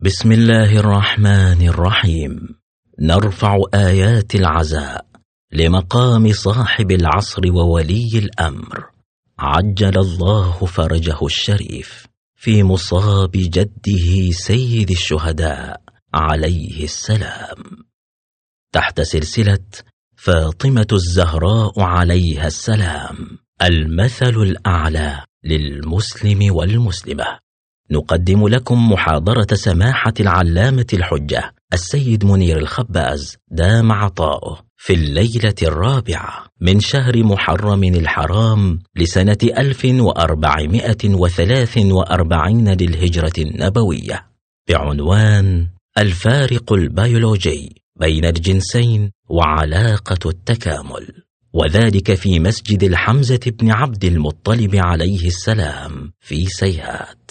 بسم الله الرحمن الرحيم. نرفع آيات العزاء لمقام صاحب العصر وولي الأمر. عجل الله فرجه الشريف في مصاب جده سيد الشهداء عليه السلام. تحت سلسلة فاطمة الزهراء عليها السلام المثل الأعلى للمسلم والمسلمة. نقدم لكم محاضرة سماحة العلامة الحجة السيد منير الخباز دام عطاؤه في الليلة الرابعة من شهر محرم الحرام لسنة 1443 للهجرة النبوية. بعنوان الفارق البيولوجي بين الجنسين وعلاقة التكامل. وذلك في مسجد الحمزة بن عبد المطلب عليه السلام في سيهات.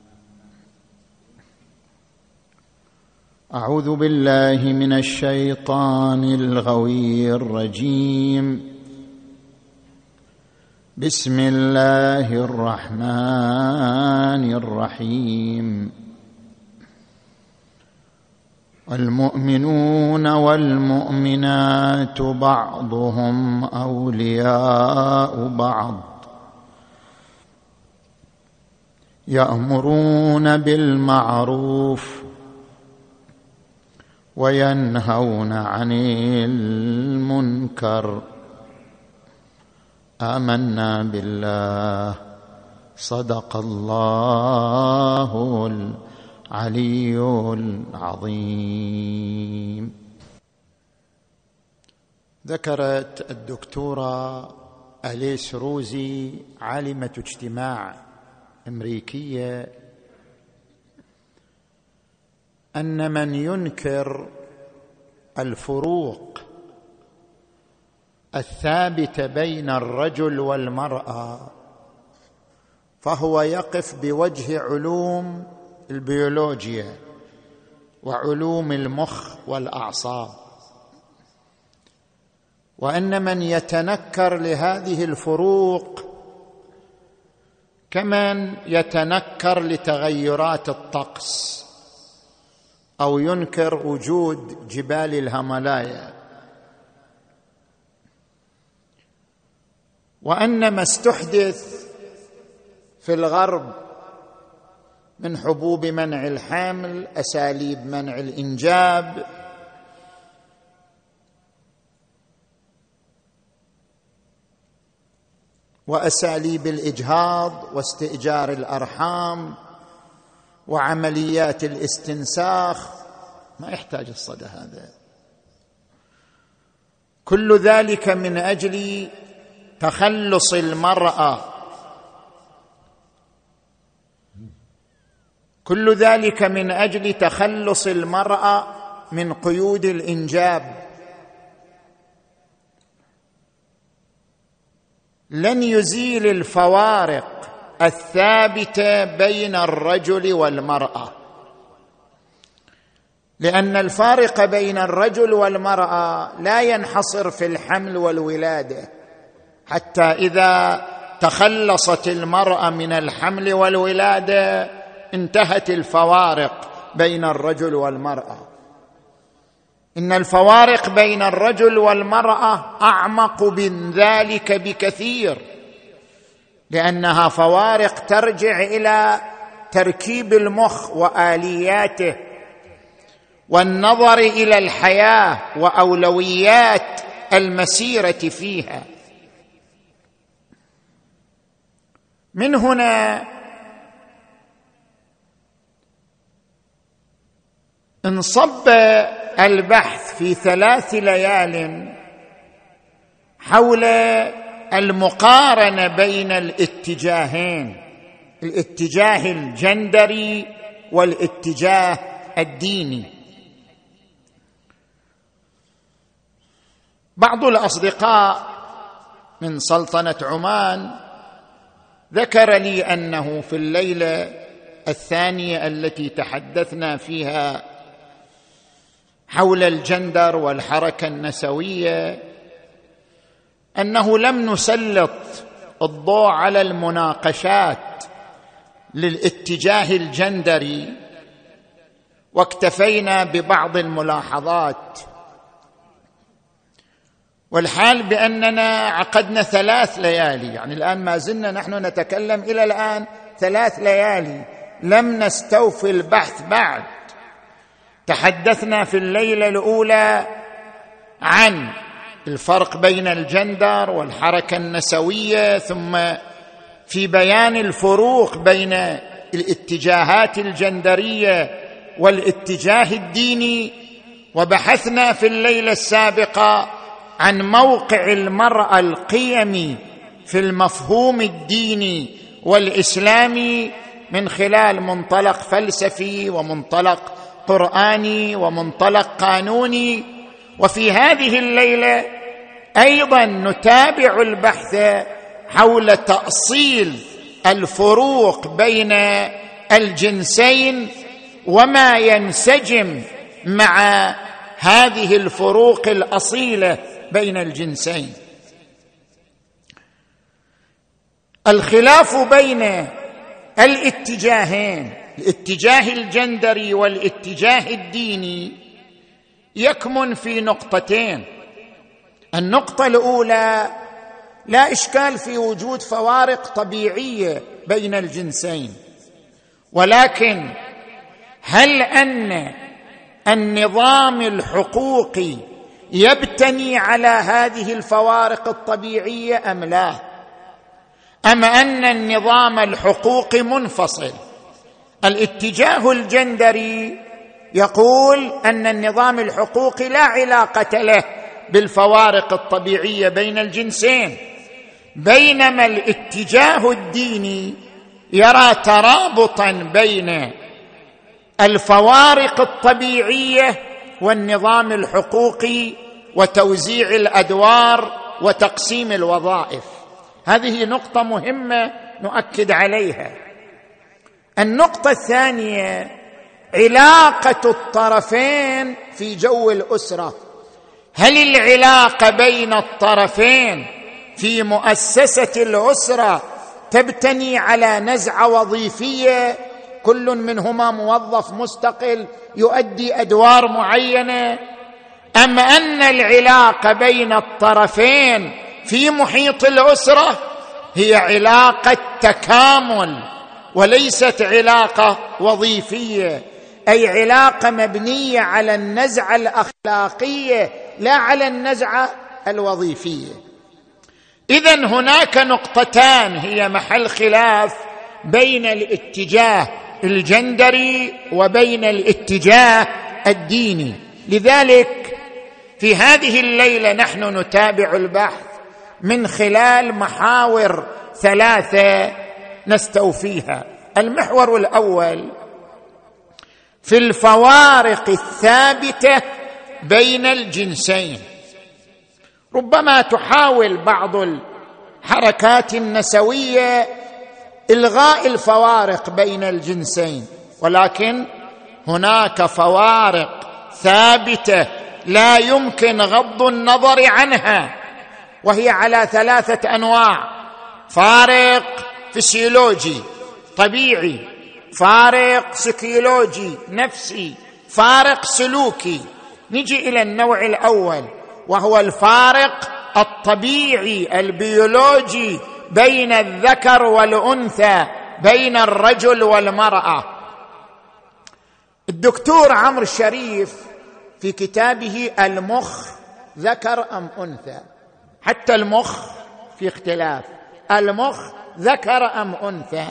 أعوذ بالله من الشيطان الغوي الرجيم. بسم الله الرحمن الرحيم. المؤمنون والمؤمنات بعضهم أولياء بعض. يأمرون بالمعروف وينهون عن المنكر. آمنا بالله. صدق الله العلي العظيم. ذكرت الدكتورة أليس روزي عالمة اجتماع أمريكية أن من ينكر الفروق الثابته بين الرجل والمرأة فهو يقف بوجه علوم البيولوجيا وعلوم المخ والأعصاب. وأن من يتنكر لهذه الفروق كمن يتنكر لتغيرات الطقس. أو ينكر وجود جبال الهملايا. وان ما استحدث في الغرب من حبوب منع الحمل أساليب منع الإنجاب. وأساليب الإجهاض واستئجار الأرحام. وعمليات الاستنساخ ما يحتاج الصدى هذا. كل ذلك من أجل تخلص المرأة. كل ذلك من أجل تخلص المرأة من قيود الإنجاب. لن يزيل الفوارق. الثابته بين الرجل والمرأة. لأن الفارق بين الرجل والمرأة لا ينحصر في الحمل والولادة. حتى إذا تخلصت المرأة من الحمل والولادة انتهت الفوارق بين الرجل والمرأة. إن الفوارق بين الرجل والمرأة أعمق من ذلك بكثير. لأنها فوارق ترجع إلى تركيب المخ وآلياته والنظر إلى الحياة وأولويات المسيرة فيها. من هنا انصب البحث في ثلاث ليال حول المقارنة بين الاتجاهين الاتجاه الجندري والاتجاه الديني. بعض الأصدقاء من سلطنة عمان ذكر لي أنه في الليلة الثانية التي تحدثنا فيها حول الجندر والحركة النسوية أنه لم نسلط الضوء على المناقشات للاتجاه الجندري واكتفينا ببعض الملاحظات. والحال بأننا عقدنا ثلاث ليالي يعني الآن ما زلنا نحن نتكلم إلى الآن ثلاث ليالي لم نستوفي البحث بعد. تحدثنا في الليلة الأولى عن الفرق بين الجندر والحركة النسوية ثم في بيان الفروق بين الاتجاهات الجندرية والاتجاه الديني وبحثنا في الليلة السابقة عن موقع المرأة القيمي في المفهوم الديني والإسلامي من خلال منطلق فلسفي ومنطلق قرآني ومنطلق قانوني. وفي هذه الليلة أيضا نتابع البحث حول تأصيل الفروق بين الجنسين وما ينسجم مع هذه الفروق الأصيلة بين الجنسين. الخلاف بين الاتجاهين الاتجاه الجندري والاتجاه الديني يكمن في نقطتين. النقطة الأولى لا إشكال في وجود فوارق طبيعية بين الجنسين. ولكن هل أن النظام الحقوقي يبتني على هذه الفوارق الطبيعية أم لا؟ أم أن النظام الحقوقي منفصل؟ الاتجاه الجندري يقول أن النظام الحقوقي لا علاقة له بالفوارق الطبيعية بين الجنسين بينما الاتجاه الديني يرى ترابطا بين الفوارق الطبيعية والنظام الحقوقي وتوزيع الأدوار وتقسيم الوظائف. هذه نقطة مهمة نؤكد عليها. النقطة الثانية علاقة الطرفين في جو الأسرة. هل العلاقة بين الطرفين في مؤسسة الأسرة تبتني على نزعه وظيفية؟ كل منهما موظف مستقل يؤدي أدوار معينة. أم أن العلاقة بين الطرفين في محيط الأسرة هي علاقة تكامل وليست علاقة وظيفية؟ أي علاقة مبنية على النزعة الأخلاقية لا على النزعة الوظيفية. اذا هناك نقطتان هي محل خلاف بين الاتجاه الجندري وبين الاتجاه الديني. لذلك في هذه الليلة نحن نتابع البحث من خلال محاور ثلاثة نستوفيها. المحور الأول في الفوارق الثابتة بين الجنسين. ربما تحاول بعض الحركات النسوية إلغاء الفوارق بين الجنسين ولكن هناك فوارق ثابتة لا يمكن غض النظر عنها وهي على ثلاثة أنواع فارق فسيولوجي طبيعي فارق سيكولوجي نفسي فارق سلوكي. نجي إلى النوع الأول وهو الفارق الطبيعي البيولوجي بين الذكر والأنثى بين الرجل والمرأة. الدكتور عمرو الشريف في كتابه المخ ذكر أم أنثى؟ حتى المخ في اختلاف. المخ ذكر أم أنثى؟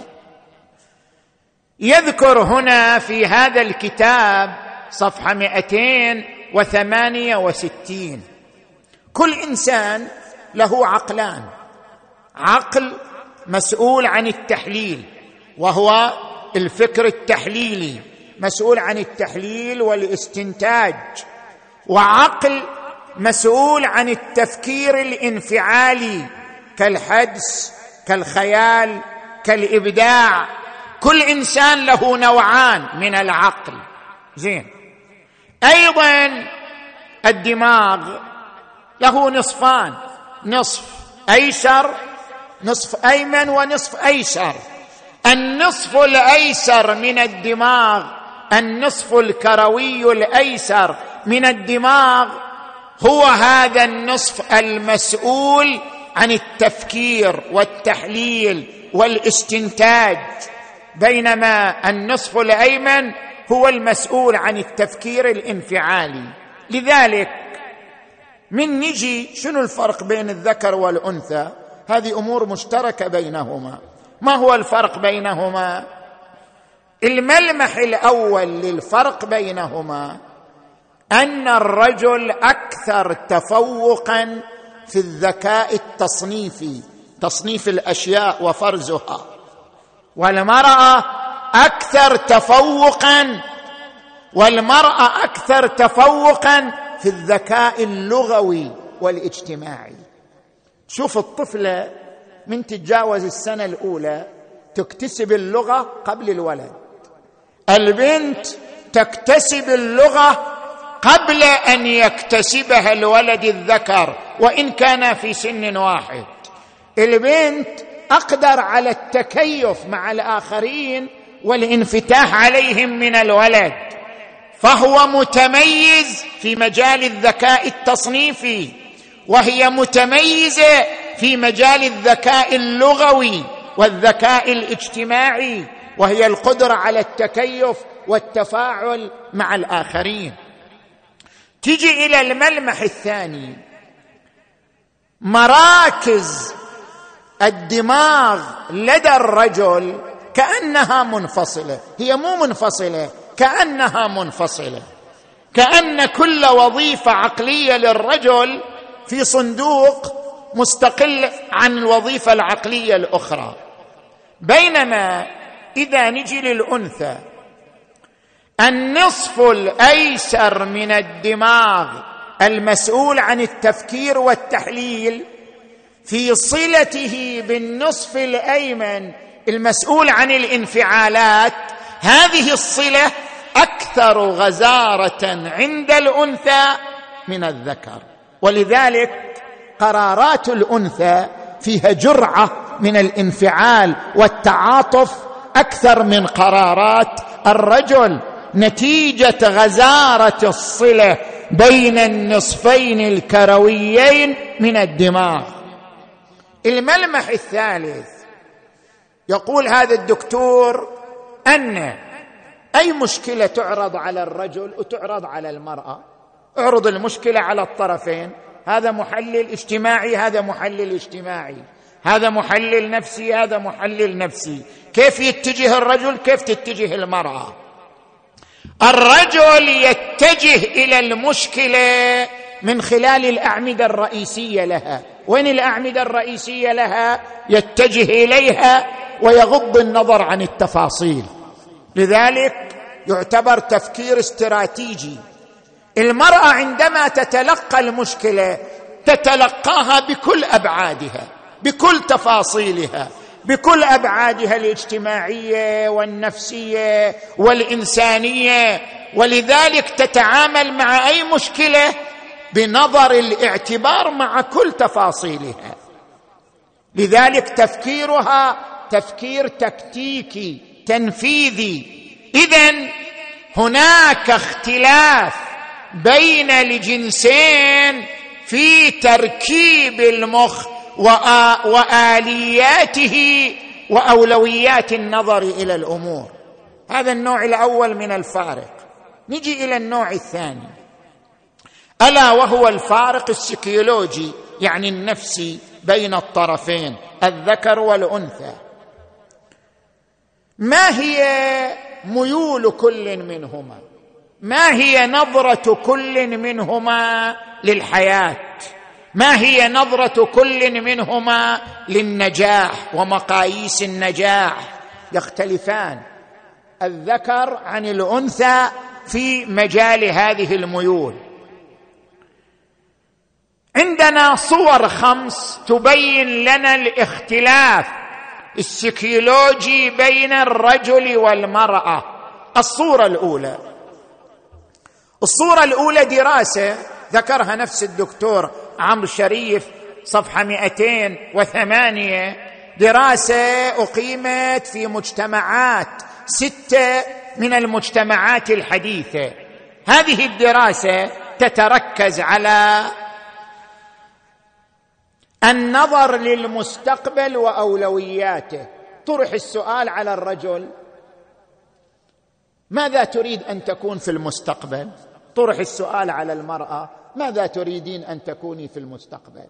يذكر هنا في هذا الكتاب صفحة 268 كل إنسان له عقلان. عقل مسؤول عن التحليل وهو الفكر التحليلي مسؤول عن التحليل والاستنتاج وعقل مسؤول عن التفكير الانفعالي كالحدس كالخيال كالإبداع. كل إنسان له نوعان من العقل. زين. أيضا الدماغ له نصفان نصف أيسر نصف أيمن ونصف أيسر. النصف الأيسر من الدماغ النصف الكروي الأيسر من الدماغ هو هذا النصف المسؤول عن التفكير والتحليل والإستنتاج. بينما النصف الأيمن هو المسؤول عن التفكير الانفعالي. لذلك من نجي شنو الفرق بين الذكر والأنثى؟ هذه أمور مشتركة بينهما. ما هو الفرق بينهما؟ الملمح الأول للفرق بينهما أن الرجل أكثر تفوقا في الذكاء التصنيفي تصنيف الأشياء وفرزها. والمرأة أكثر تفوقا والمرأة أكثر تفوقا في الذكاء اللغوي والاجتماعي. شوف الطفلة من تتجاوز السنة الأولى تكتسب اللغة قبل الولد. البنت تكتسب اللغة قبل أن يكتسبها الولد الذكر وإن كان في سن واحد. البنت أقدر على التكيف مع الآخرين والانفتاح عليهم من الولد فهو متميز في مجال الذكاء التصنيفي وهي متميزة في مجال الذكاء اللغوي والذكاء الاجتماعي وهي القدرة على التكيف والتفاعل مع الآخرين. تجي إلى الملمح الثاني مراكز الدماغ لدى الرجل كأنها منفصلة. هي مو منفصلة كأنها منفصلة. كأن كل وظيفة عقلية للرجل في صندوق مستقل عن الوظيفة العقلية الأخرى. بينما إذا نجي للأنثى النصف الأيسر من الدماغ المسؤول عن التفكير والتحليل في صلته بالنصف الأيمن المسؤول عن الانفعالات هذه الصلة أكثر غزارة عند الأنثى من الذكر. ولذلك قرارات الأنثى فيها جرعة من الانفعال والتعاطف أكثر من قرارات الرجل. نتيجة غزارة الصلة بين النصفين الكرويين من الدماغ. الملمح الثالث. يقول هذا الدكتور أن أي مشكلة تعرض على الرجل وتعرض على المرأة اعرض المشكلة على الطرفين. هذا محلل اجتماعي هذا محلل اجتماعي. هذا محلل نفسي هذا محلل نفسي. كيف يتجه الرجل؟ كيف تتجه المرأة؟ الرجل يتجه إلى المشكلة من خلال الأعمدة الرئيسية لها. وين الأعمدة الرئيسية لها؟ يتجه إليها ويغض النظر عن التفاصيل. لذلك يعتبر تفكير استراتيجي. المرأة عندما تتلقى المشكلة تتلقاها بكل أبعادها بكل تفاصيلها بكل أبعادها الاجتماعية والنفسية والإنسانية. ولذلك تتعامل مع أي مشكلة بنظر الاعتبار مع كل تفاصيلها. لذلك تفكيرها تفكير تكتيكي تنفيذي. اذا هناك اختلاف بين الجنسين في تركيب المخ وآلياته وأولويات النظر إلى الأمور. هذا النوع الأول من الفارق. نجي إلى النوع الثاني. ألا وهو الفارق السيكيولوجي يعني النفسي بين الطرفين الذكر والأنثى. ما هي ميول كل منهما؟ ما هي نظرة كل منهما للحياة؟ ما هي نظرة كل منهما للنجاح ومقاييس النجاح؟ يختلفان. الذكر عن الأنثى في مجال هذه الميول. عندنا صور خمس تبين لنا الاختلاف. السيكيولوجي بين الرجل والمرأة. الصورة الأولى. الصورة الأولى دراسة ذكرها نفس الدكتور عمرو شريف صفحة 208 دراسة أقيمت في مجتمعات ستة من المجتمعات الحديثة. هذه الدراسة تتركز على النظر للمستقبل وأولوياته. طرح السؤال على الرجل. ماذا تريد أن تكون في المستقبل؟ طرح السؤال على المرأة. ماذا تريدين أن تكوني في المستقبل؟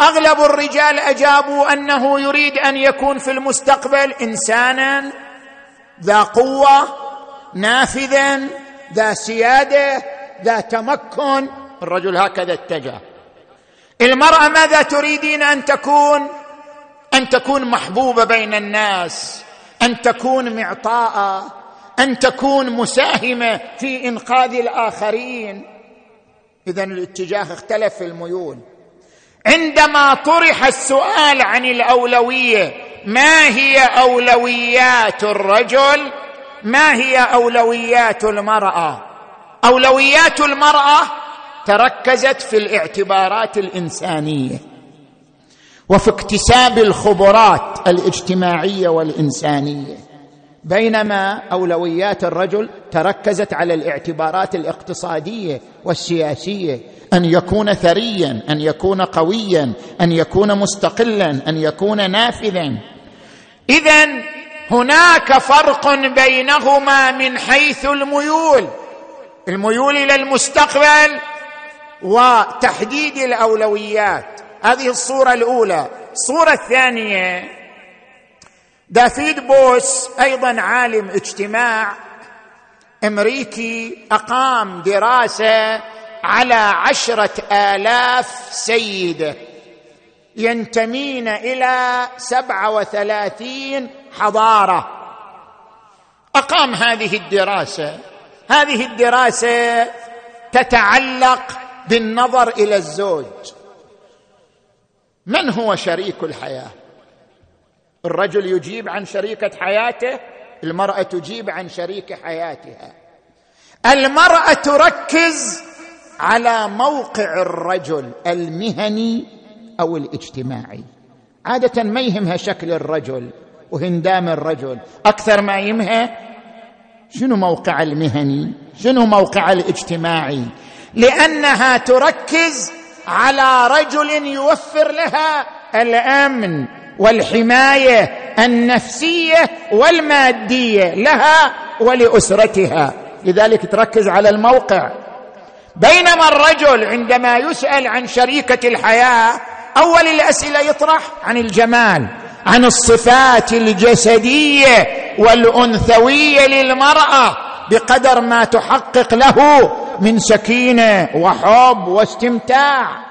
أغلب الرجال أجابوا أنه يريد أن يكون في المستقبل إنسانا ذا قوة نافذا ذا سيادة ذا تمكن الرجل هكذا اتجه. المرأة ماذا تريدين أن تكون؟ أن تكون محبوبة بين الناس أن تكون معطاءة أن تكون مساهمة في إنقاذ الآخرين. اذا الاتجاه اختلف في الميول. عندما طرح السؤال عن الأولوية ما هي أولويات الرجل؟ ما هي أولويات المرأة؟ أولويات المرأة تركزت في الاعتبارات الإنسانية وفي اكتساب الخبرات الاجتماعية والإنسانية. بينما أولويات الرجل تركزت على الاعتبارات الاقتصادية والسياسية أن يكون ثريا أن يكون قويا أن يكون مستقلا أن يكون نافذا. اذا هناك فرق بينهما من حيث الميول الميول إلى المستقبل وتحديد الأولويات. هذه الصورة الأولى. الصورة الثانية دافيد بوس أيضا عالم اجتماع أمريكي أقام دراسة على عشرة آلاف سيده ينتمين إلى سبعة وثلاثين حضارة. أقام هذه الدراسة. هذه الدراسة تتعلق بالنظر إلى الزوج. من هو شريك الحياة؟ الرجل يجيب عن شريكة حياته المرأة تجيب عن شريك حياتها. المرأة تركز على موقع الرجل المهني أو الاجتماعي. عادة ما يهمها شكل الرجل وهندام الرجل أكثر ما يهمها شنو موقع المهني شنو موقع الاجتماعي لأنها تركز على رجل يوفر لها الأمن والحماية النفسية والمادية لها ولأسرتها. لذلك تركز على الموقع. بينما الرجل عندما يسأل عن شريكة الحياة أول الأسئلة يطرح عن الجمال عن الصفات الجسدية والأنثوية للمرأة بقدر ما تحقق له من سكينة وحب واستمتاع.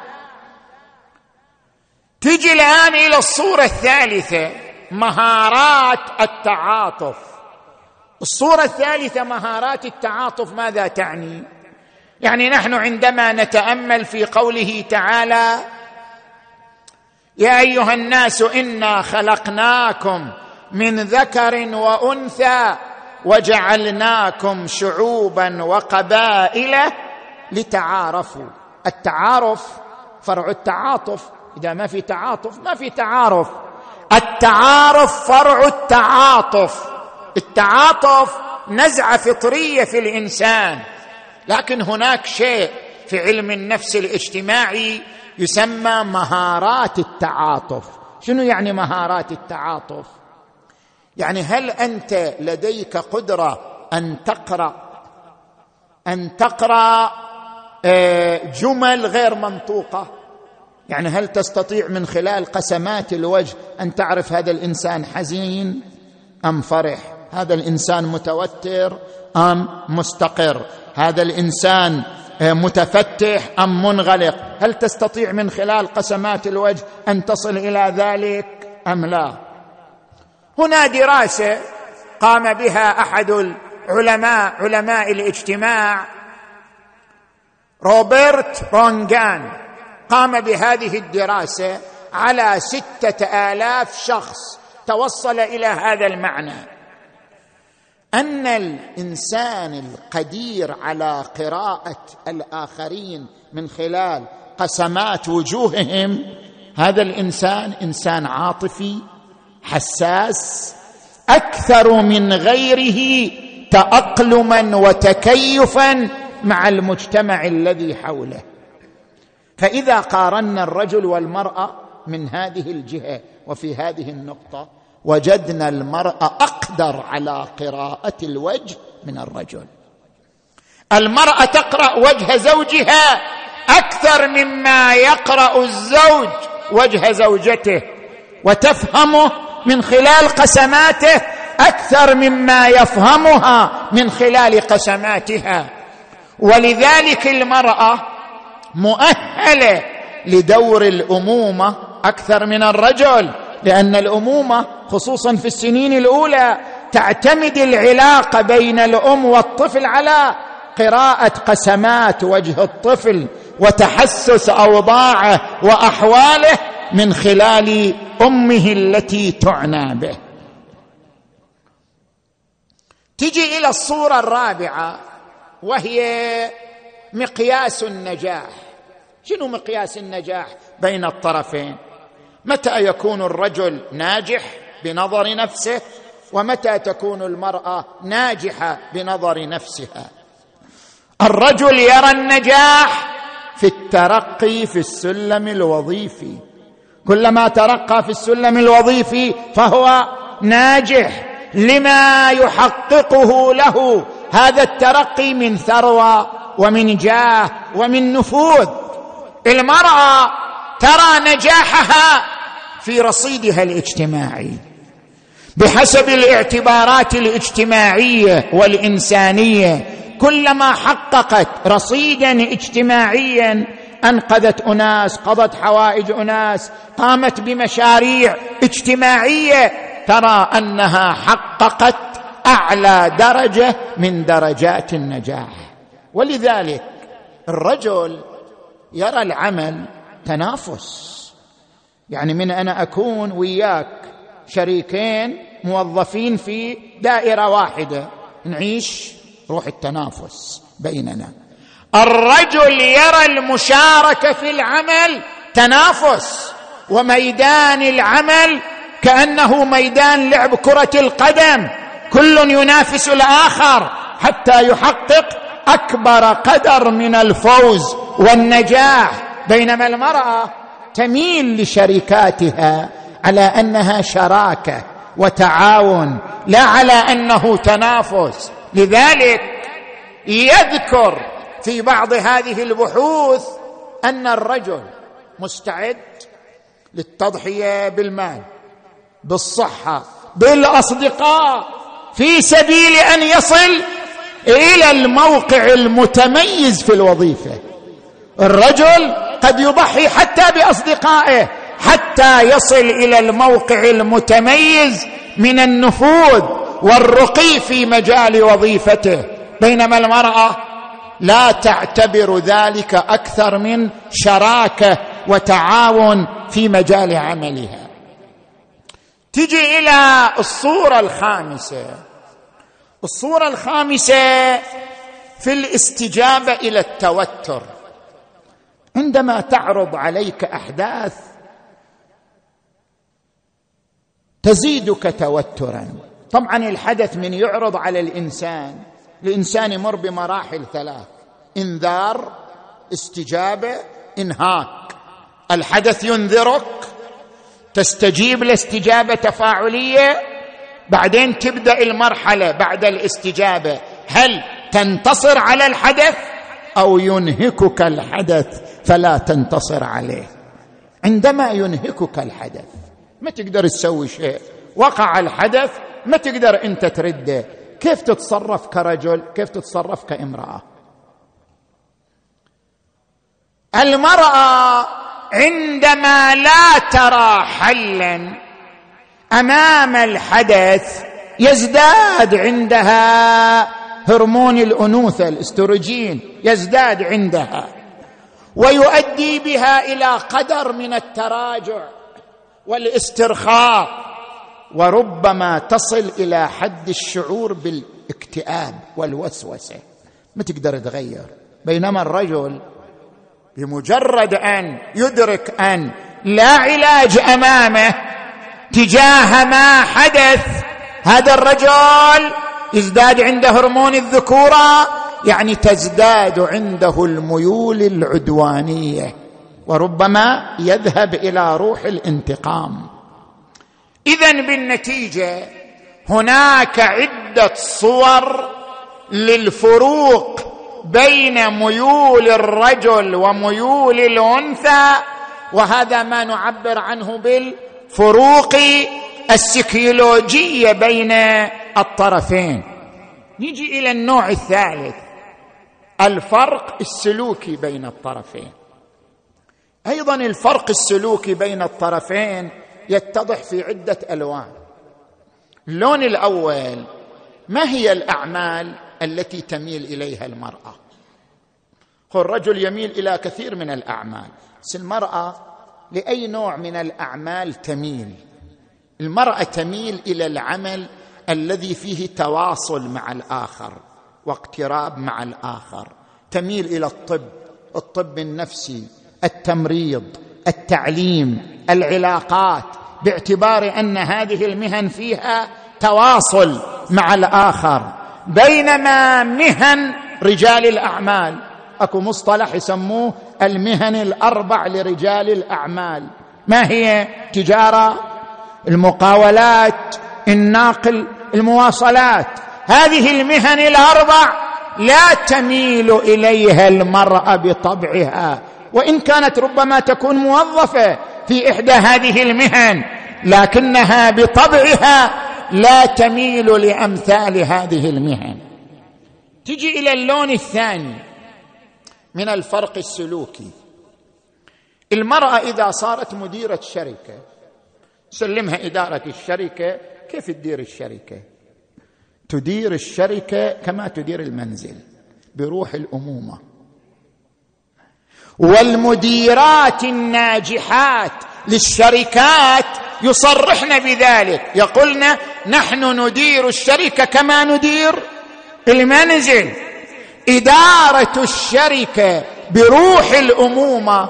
تجي الآن إلى الصورة الثالثة مهارات التعاطف. الصورة الثالثة مهارات التعاطف ماذا تعني؟ يعني نحن عندما نتأمل في قوله تعالى يا أيها الناس إنا خلقناكم من ذكر وأنثى وجعلناكم شعوبا وقبائل لتعارفوا. التعارف فرع التعاطف. إذا ما في تعاطف ما في تعارف. التعارف فرع التعاطف. التعاطف نزعة فطرية في الإنسان. لكن هناك شيء في علم النفس الاجتماعي يسمى مهارات التعاطف. شنو يعني مهارات التعاطف؟ يعني هل أنت لديك قدرة أن تقرأ؟ أن تقرأ آه، جمل غير منطوقة؟ يعني هل تستطيع من خلال قسمات الوجه أن تعرف هذا الإنسان حزين أم فرح؟ هذا الإنسان متوتر أم مستقر؟ هذا الإنسان آه، متفتح أم منغلق؟ هل تستطيع من خلال قسمات الوجه أن تصل إلى ذلك أم لا؟ هنا دراسة قام بها أحد العلماء علماء الاجتماع روبرت رونغان. قام بهذه الدراسة على ستة آلاف شخص. توصل إلى هذا المعنى. أن الإنسان القدير على قراءة الآخرين من خلال قسمات وجوههم هذا الإنسان إنسان عاطفي حساس أكثر من غيره تأقلما وتكيفا مع المجتمع الذي حوله. فإذا قارنا الرجل والمرأة من هذه الجهة وفي هذه النقطة وجدنا المرأة أقدر على قراءة الوجه من الرجل. المرأة تقرأ وجه زوجها أكثر مما يقرأ الزوج وجه زوجته وتفهمه من خلال قسماته أكثر مما يفهمها من خلال قسماتها. ولذلك المرأة مؤهلة لدور الأمومة أكثر من الرجل لأن الأمومة خصوصا في السنين الأولى تعتمد العلاقة بين الأم والطفل على قراءة قسمات وجه الطفل وتحسس أوضاعه وأحواله من خلال أمه التي تعنى به. تجي إلى الصورة الرابعة وهي مقياس النجاح. شنو مقياس النجاح بين الطرفين؟ متى يكون الرجل ناجح بنظر نفسه ومتى تكون المرأة ناجحة بنظر نفسها؟ الرجل يرى النجاح في الترقي في السلم الوظيفي. كلما ترقى في السلم الوظيفي فهو ناجح لما يحققه له. هذا الترقي من ثروة ومن جاه ومن نفوذ. المرأة ترى نجاحها في رصيدها الاجتماعي. بحسب الاعتبارات الاجتماعية والإنسانية كلما حققت رصيدا اجتماعيا أنقذت أناس قضت حوائج أناس قامت بمشاريع اجتماعية ترى أنها حققت أعلى درجة من درجات النجاح. ولذلك الرجل يرى العمل تنافس. يعني من أنا أكون وياك شريكين موظفين في دائرة واحدة نعيش روح التنافس بيننا. الرجل يرى المشاركة في العمل تنافس وميدان العمل كأنه ميدان لعب كرة القدم. كل ينافس الآخر حتى يحقق أكبر قدر من الفوز والنجاح بينما المرأة تميل لشركاتها على أنها شراكة وتعاون لا على أنه تنافس. لذلك يذكر في بعض هذه البحوث أن الرجل مستعد للتضحية بالمال بالصحة بالأصدقاء في سبيل أن يصل إلى الموقع المتميز في الوظيفة. الرجل قد يضحي حتى بأصدقائه حتى يصل إلى الموقع المتميز من النفوذ والرقي في مجال وظيفته. بينما المرأة لا تعتبر ذلك أكثر من شراكة وتعاون في مجال عملها. تجي إلى الصورة الخامسة. الصورة الخامسة في الاستجابة إلى التوتر. عندما تعرض عليك أحداث تزيدك توترا. طبعا الحدث من يعرض على الإنسان. الانسان يمر بمراحل ثلاث إنذار استجابة إنهاك. الحدث ينذرك تستجيب لاستجابة تفاعلية بعدين تبدأ المرحلة بعد الاستجابة. هل تنتصر على الحدث أو ينهكك الحدث؟ فلا تنتصر عليه. عندما ينهكك الحدث ما تقدر تسوي شيء. وقع الحدث ما تقدر أنت ترده. كيف تتصرف كرجل؟ كيف تتصرف كامرأة؟ المرأة عندما لا ترى حلا أمام الحدث يزداد عندها هرمون الأنوثة الاستروجين يزداد عندها ويؤدي بها إلى قدر من التراجع والاسترخاء. وربما تصل إلى حد الشعور بالاكتئاب والوسوسة. ما تقدر تغير. بينما الرجل بمجرد أن يدرك أن لا علاج أمامه تجاه ما حدث هذا الرجل يزداد عنده هرمون الذكورة يعني تزداد عنده الميول العدوانية وربما يذهب إلى روح الانتقام. اذا بالنتيجة هناك عدة صور للفروق بين ميول الرجل وميول الأنثى وهذا ما نعبر عنه بالفروق السيكيولوجية بين الطرفين. نجي إلى النوع الثالث الفرق السلوكي بين الطرفين. أيضا الفرق السلوكي بين الطرفين يتضح في عدة ألوان. اللون الأول ما هي الأعمال التي تميل إليها المرأة؟ الرجل يميل إلى كثير من الأعمال. بس المرأة لأي نوع من الأعمال تميل؟ المرأة تميل إلى العمل الذي فيه تواصل مع الآخر واقتراب مع الآخر. تميل إلى الطب الطب النفسي التمريض التعليم العلاقات باعتبار أن هذه المهن فيها تواصل مع الآخر بينما مهن رجال الأعمال أكو مصطلح يسموه المهن الأربع لرجال الأعمال. ما هي تجارة؟ المقاولات الناقل المواصلات. هذه المهن الأربع لا تميل إليها المرأة بطبعها وإن كانت ربما تكون موظفة في إحدى هذه المهن لكنها بطبعها لا تميل لأمثال هذه المهن. تجي إلى اللون الثاني من الفرق السلوكي. المرأة إذا صارت مديرة شركة سلمها إدارة الشركة كيف تدير الشركة؟ تدير الشركة كما تدير المنزل بروح الأمومة. والمديرات الناجحات للشركات يصرحن بذلك. يقولن نحن ندير الشركة كما ندير. المنزل إدارة الشركة بروح الأمومة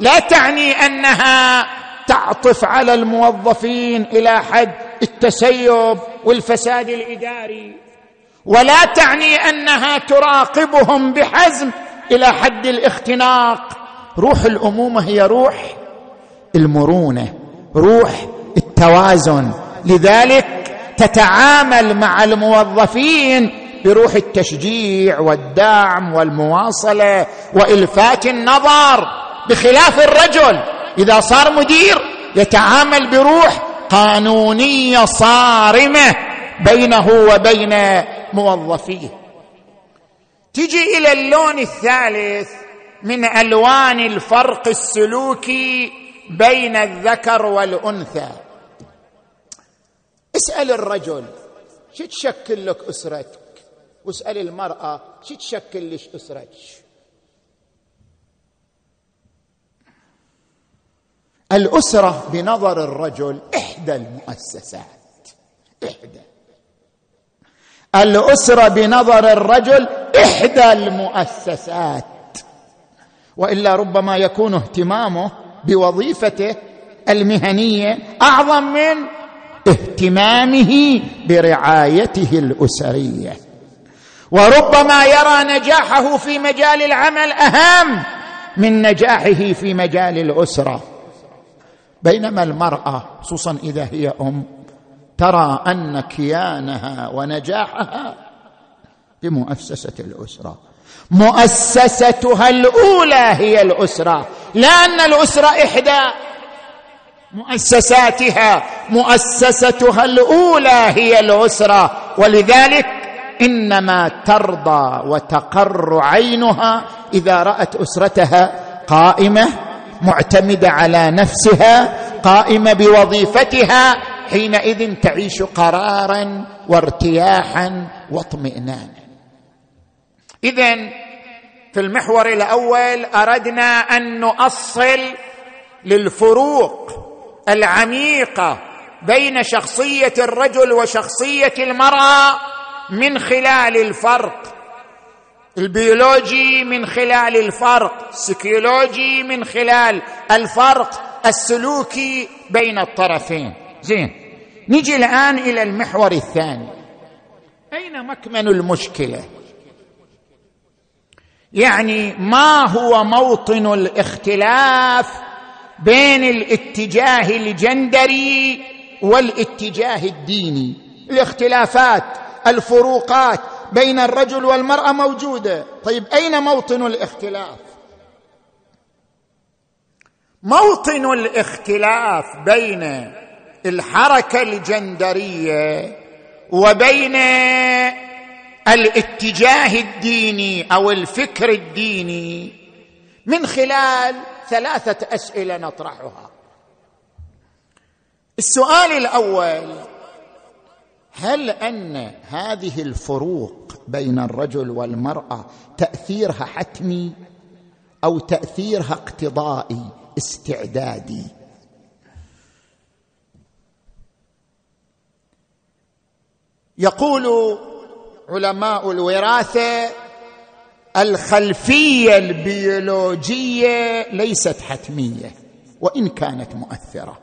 لا تعني أنها تعطف على الموظفين إلى حد التسيب والفساد الإداري ولا تعني أنها تراقبهم بحزم إلى حد الاختناق. روح الأمومة هي روح المرونة روح التوازن. لذلك تتعامل مع الموظفين بروح التشجيع والدعم والمواصلة وإلفات النظر بخلاف الرجل. إذا صار مدير يتعامل بروح قانونية صارمة بينه وبين موظفيه. تجي إلى اللون الثالث من ألوان الفرق السلوكي بين الذكر والأنثى. اسأل الرجل شو تشكل لك أسرتك؟ واسأل المرأة شو تشكل لك أسرتك؟ الأسرة بنظر الرجل إحدى المؤسسات. إحدى. الأسرة بنظر الرجل إحدى المؤسسات. وإلا ربما يكون اهتمامه بوظيفته المهنية أعظم من اهتمامه برعايته الأسرية. وربما يرى نجاحه في مجال العمل أهم من نجاحه في مجال الأسرة. بينما المرأة خصوصا إذا هي أم ترى أن كيانها ونجاحها بمؤسسة الأسرة. مؤسستها الأولى هي الأسرة لا أن الأسرة إحدى. مؤسساتها مؤسستها الأولى هي الأسرة. ولذلك إنما ترضى وتقر عينها إذا رأت أسرتها قائمة معتمدة على نفسها قائمة بوظيفتها حينئذ تعيش قرارا وارتياحا واطمئنانا. اذا في المحور الأول أردنا أن نؤصل للفروق العميقة بين شخصية الرجل وشخصية المرأة من خلال الفرق. البيولوجي من خلال الفرق السيكولوجي من خلال الفرق السلوكي بين الطرفين. زين. نجي الآن إلى المحور الثاني. أين مكمن المشكلة؟ يعني ما هو موطن الاختلاف بين الاتجاه الجندري والاتجاه الديني؟ الاختلافات الفروقات بين الرجل والمرأة موجودة. طيب أين موطن الاختلاف؟ موطن الاختلاف بين الحركة الجندرية وبين الاتجاه الديني أو الفكر الديني من خلال ثلاثة أسئلة نطرحها. السؤال الأول هل أن هذه الفروق بين الرجل والمرأة تأثيرها حتمي أو تأثيرها اقتضائي استعدادي؟ يقول علماء الوراثة الخلفية البيولوجية ليست حتمية وإن كانت مؤثرة.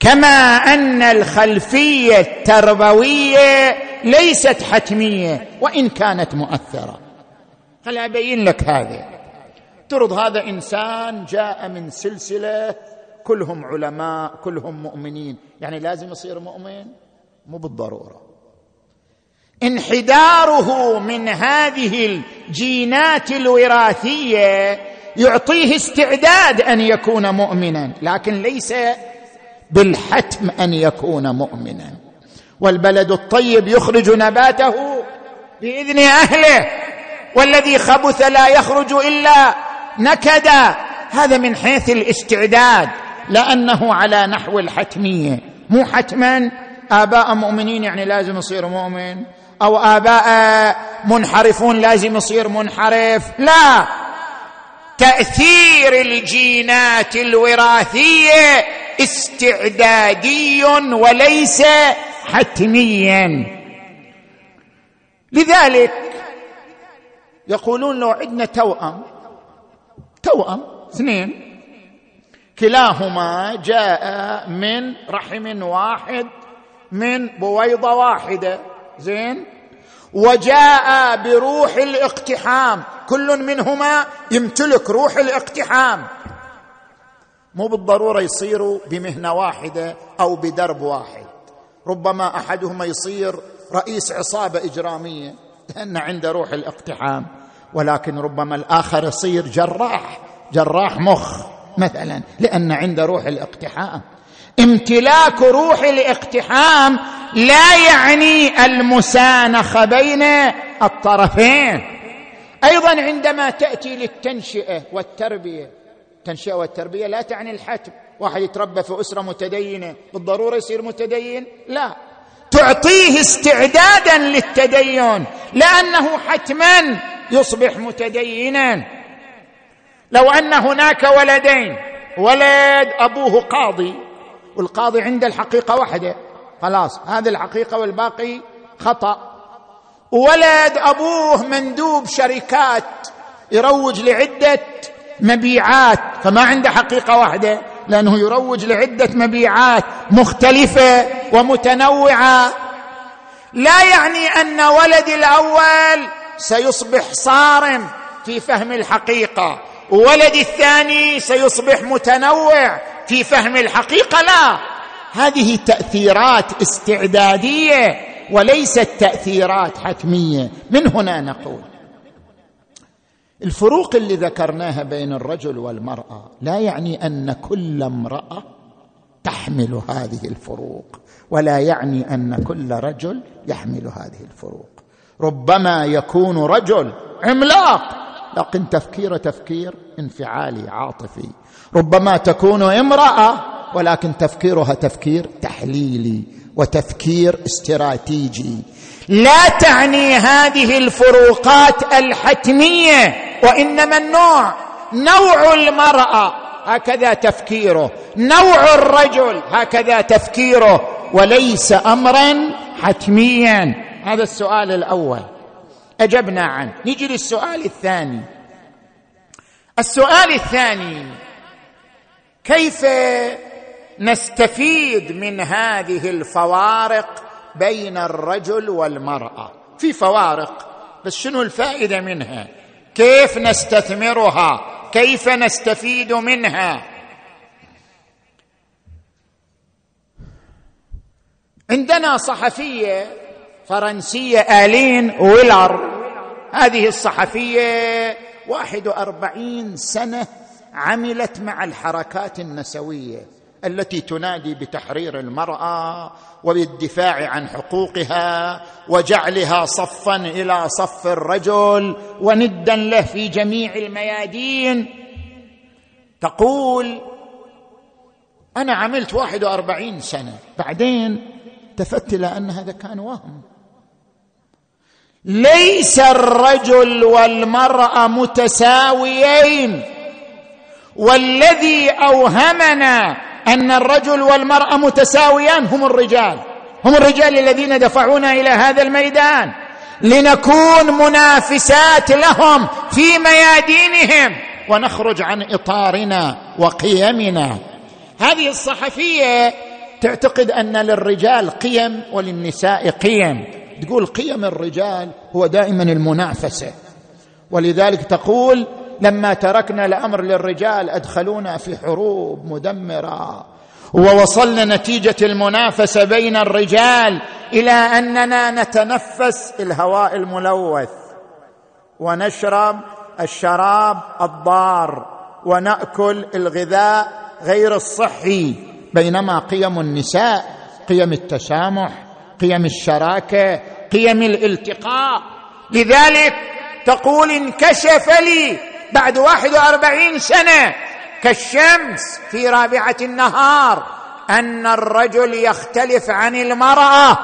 كما أن الخلفية التربوية ليست حتمية وإن كانت مؤثرة. خل أبين لك هذا. افترض هذا إنسان جاء من سلسلة كلهم علماء كلهم مؤمنين. يعني لازم يصير مؤمن؟ مو بالضرورة. انحداره من هذه الجينات الوراثية يعطيه استعداد أن يكون مؤمنا لكن ليس بالحتم أن يكون مؤمنا. والبلد الطيب يخرج نباته بإذن أهله والذي خبث لا يخرج إلا نكدا. هذا من حيث الاستعداد لأنه على نحو الحتمية. مو حتما. آباء مؤمنين يعني لازم يصير مؤمن. أو آباء منحرفون لازم يصير منحرف. لا تأثير الجينات الوراثية استعدادي وليس حتميا. لذلك يقولون لو عندنا توأم توأم اثنين كلاهما جاء من رحم واحد من بويضة واحدة. زين. وجاء بروح الاقتحام. كل منهما يمتلك روح الاقتحام. مو بالضرورة يصيروا بمهنة واحدة أو بدرب واحد. ربما أحدهما يصير رئيس عصابة إجرامية لأن عنده روح الاقتحام. ولكن ربما الآخر يصير جراح جراح مخ مثلا لأن عنده روح الاقتحام امتلاك روح الاقتحام لا يعني المسانخه بين الطرفين. أيضا عندما تأتي للتنشئة والتربية التنشئة والتربية لا تعني الحتم واحد يتربى في أسرة متدينة بالضرورة يصير متدين؟ لا. تعطيه استعدادا للتدين لأنه حتما يصبح متدينا. لو أن هناك ولدين ولد أبوه قاضي والقاضي عنده الحقيقة واحدة. خلاص هذه الحقيقة والباقي خطأ. ولد أبوه مندوب شركات يروج لعدة مبيعات فما عنده حقيقة واحدة لأنه يروج لعدة مبيعات مختلفة ومتنوعة. لا يعني أن ولدي الأول سيصبح صارم في فهم الحقيقة ولد الثاني سيصبح متنوع في فهم الحقيقة لا. هذه تأثيرات استعدادية وليست تأثيرات حتمية. من هنا نقول الفروق اللي ذكرناها بين الرجل والمرأة لا يعني أن كل امرأة تحمل هذه الفروق ولا يعني أن كل رجل يحمل هذه الفروق. ربما يكون رجل عملاق لكن تفكيره تفكير انفعالي عاطفي. ربما تكون امرأة ولكن تفكيرها تفكير تحليلي وتفكير استراتيجي. لا تعني هذه الفروقات الحتمية وإنما النوع نوع المرأة هكذا تفكيره. نوع الرجل هكذا تفكيره. وليس امرا حتميا. هذا السؤال الأول. أجبنا عنه. نجي للسؤال الثاني. السؤال الثاني. كيف نستفيد من هذه الفوارق بين الرجل والمرأة؟ في فوارق بس شنو الفائدة منها؟ كيف نستثمرها؟ كيف نستفيد منها؟ عندنا صحفية فرنسية آلين ويلر. هذه الصحفية واحد وأربعين سنة عملت مع الحركات النسوية التي تنادي بتحرير المرأة وبالدفاع عن حقوقها وجعلها صفا إلى صف الرجل وندا له في جميع الميادين. تقول أنا عملت واحد وأربعين سنة بعدين التفت إلى أن هذا كان وهم. ليس الرجل والمرأة متساويين. والذي أوهمنا أن الرجل والمرأة متساويان هم الرجال. هم الرجال الذين دفعونا إلى هذا الميدان لنكون منافسات لهم في ميادينهم. ونخرج عن إطارنا وقيمنا. هذه الصحفية تعتقد أن للرجال قيم وللنساء قيم. تقول قيم الرجال هو دائما المنافسة. ولذلك تقول لما تركنا الأمر للرجال أدخلونا في حروب مدمرة. ووصلنا نتيجة المنافسة بين الرجال إلى أننا نتنفس الهواء الملوث ونشرب الشراب الضار ونأكل الغذاء غير الصحي بينما قيم النساء قيم التسامح قيم الشراكة قيم الالتقاء. لذلك تقول انكشف لي بعد واحد وأربعين سنة كالشمس في رابعة النهار أن الرجل يختلف عن المرأة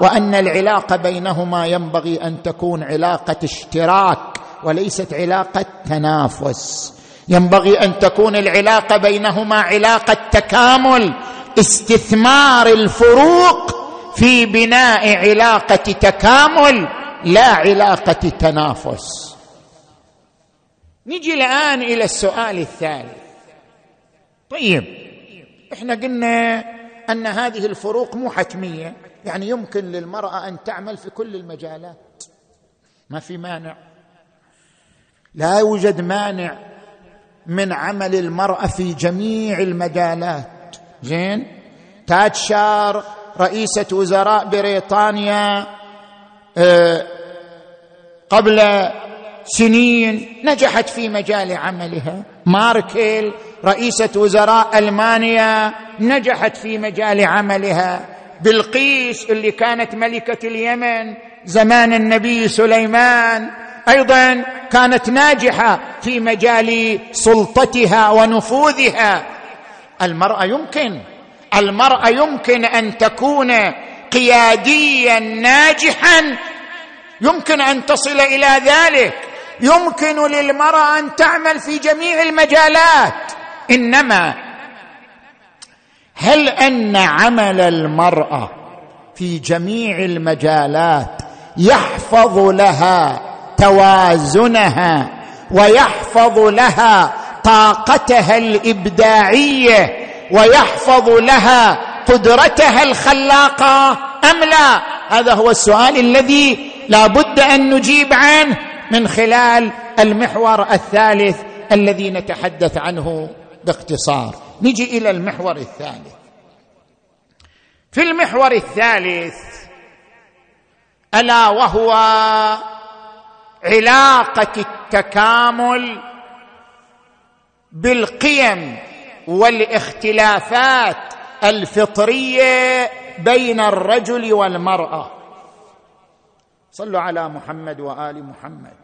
وأن العلاقة بينهما ينبغي أن تكون علاقة اشتراك وليست علاقة تنافس. ينبغي أن تكون العلاقة بينهما علاقة تكامل استثمار الفروق في بناء علاقة تكامل لا علاقة تنافس. نجي الآن إلى السؤال الثالث. طيب إحنا قلنا أن هذه الفروق مو حتمية يعني يمكن للمرأة أن تعمل في كل المجالات. ما في مانع. لا يوجد مانع من عمل المرأة في جميع المجالات. زين؟ تاتشار رئيسة وزراء بريطانيا آه، قبل سنين نجحت في مجال عملها. ماركل رئيسة وزراء ألمانيا نجحت في مجال عملها. بلقيس اللي كانت ملكة اليمن زمان النبي سليمان. أيضا كانت ناجحة في مجال سلطتها ونفوذها. المرأة يمكن المرأة يمكن أن تكون قياديا ناجحا. يمكن أن تصل إلى ذلك. يمكن للمرأة أن تعمل في جميع المجالات. إنما هل أن عمل المرأة في جميع المجالات يحفظ لها توازنها ويحفظ لها طاقتها الإبداعية ويحفظ لها قدرتها الخلاقة أم لا؟ هذا هو السؤال الذي لا بد أن نجيب عنه. من خلال المحور الثالث الذي نتحدث عنه باختصار. نجي إلى المحور الثالث. في المحور الثالث ألا وهو علاقة التكامل بالقيم والاختلافات الفطرية بين الرجل والمرأة. صلوا على محمد وآل محمد.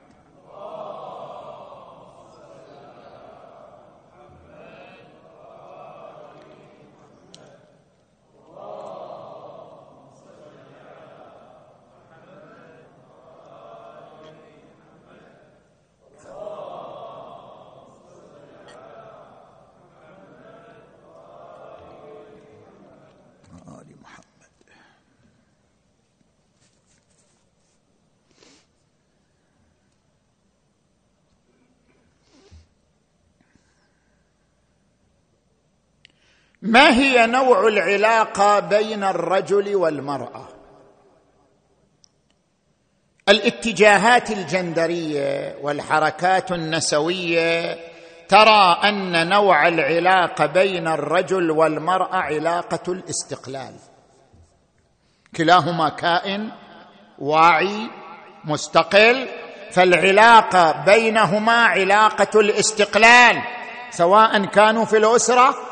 ما هي نوع العلاقة بين الرجل والمرأة؟ الاتجاهات الجندرية والحركات النسوية ترى أن نوع العلاقة بين الرجل والمرأة علاقة الاستقلال. كلاهما كائن واعي مستقل فالعلاقة بينهما علاقة الاستقلال سواء كانوا في الأسرة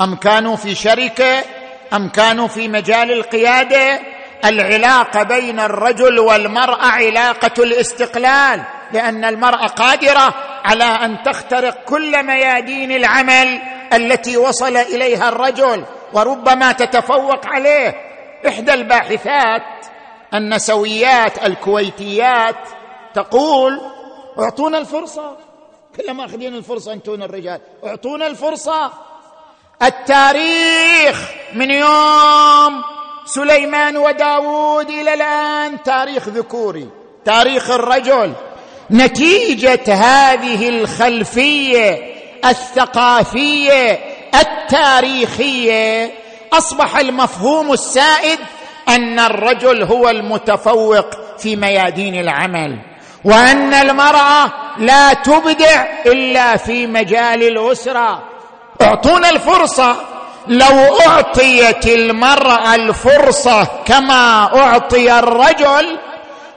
أم كانوا في شركة أم كانوا في مجال القيادة؟ العلاقة بين الرجل والمرأة علاقة الاستقلال لأن المرأة قادرة على أن تخترق كل ميادين العمل التي وصل إليها الرجل وربما تتفوق عليه. إحدى الباحثات النسويات الكويتيات تقول أعطونا الفرصة. كلما أخذين الفرصة انتون الرجال. أعطونا الفرصة. التاريخ من يوم سليمان وداود إلى الآن تاريخ ذكوري تاريخ الرجل. نتيجة هذه الخلفية الثقافية التاريخية أصبح المفهوم السائد أن الرجل هو المتفوق في ميادين العمل وأن المرأة لا تبدع إلا في مجال الأسرة. أعطونا الفرصة. لو أعطيت المرأة الفرصة كما أعطي الرجل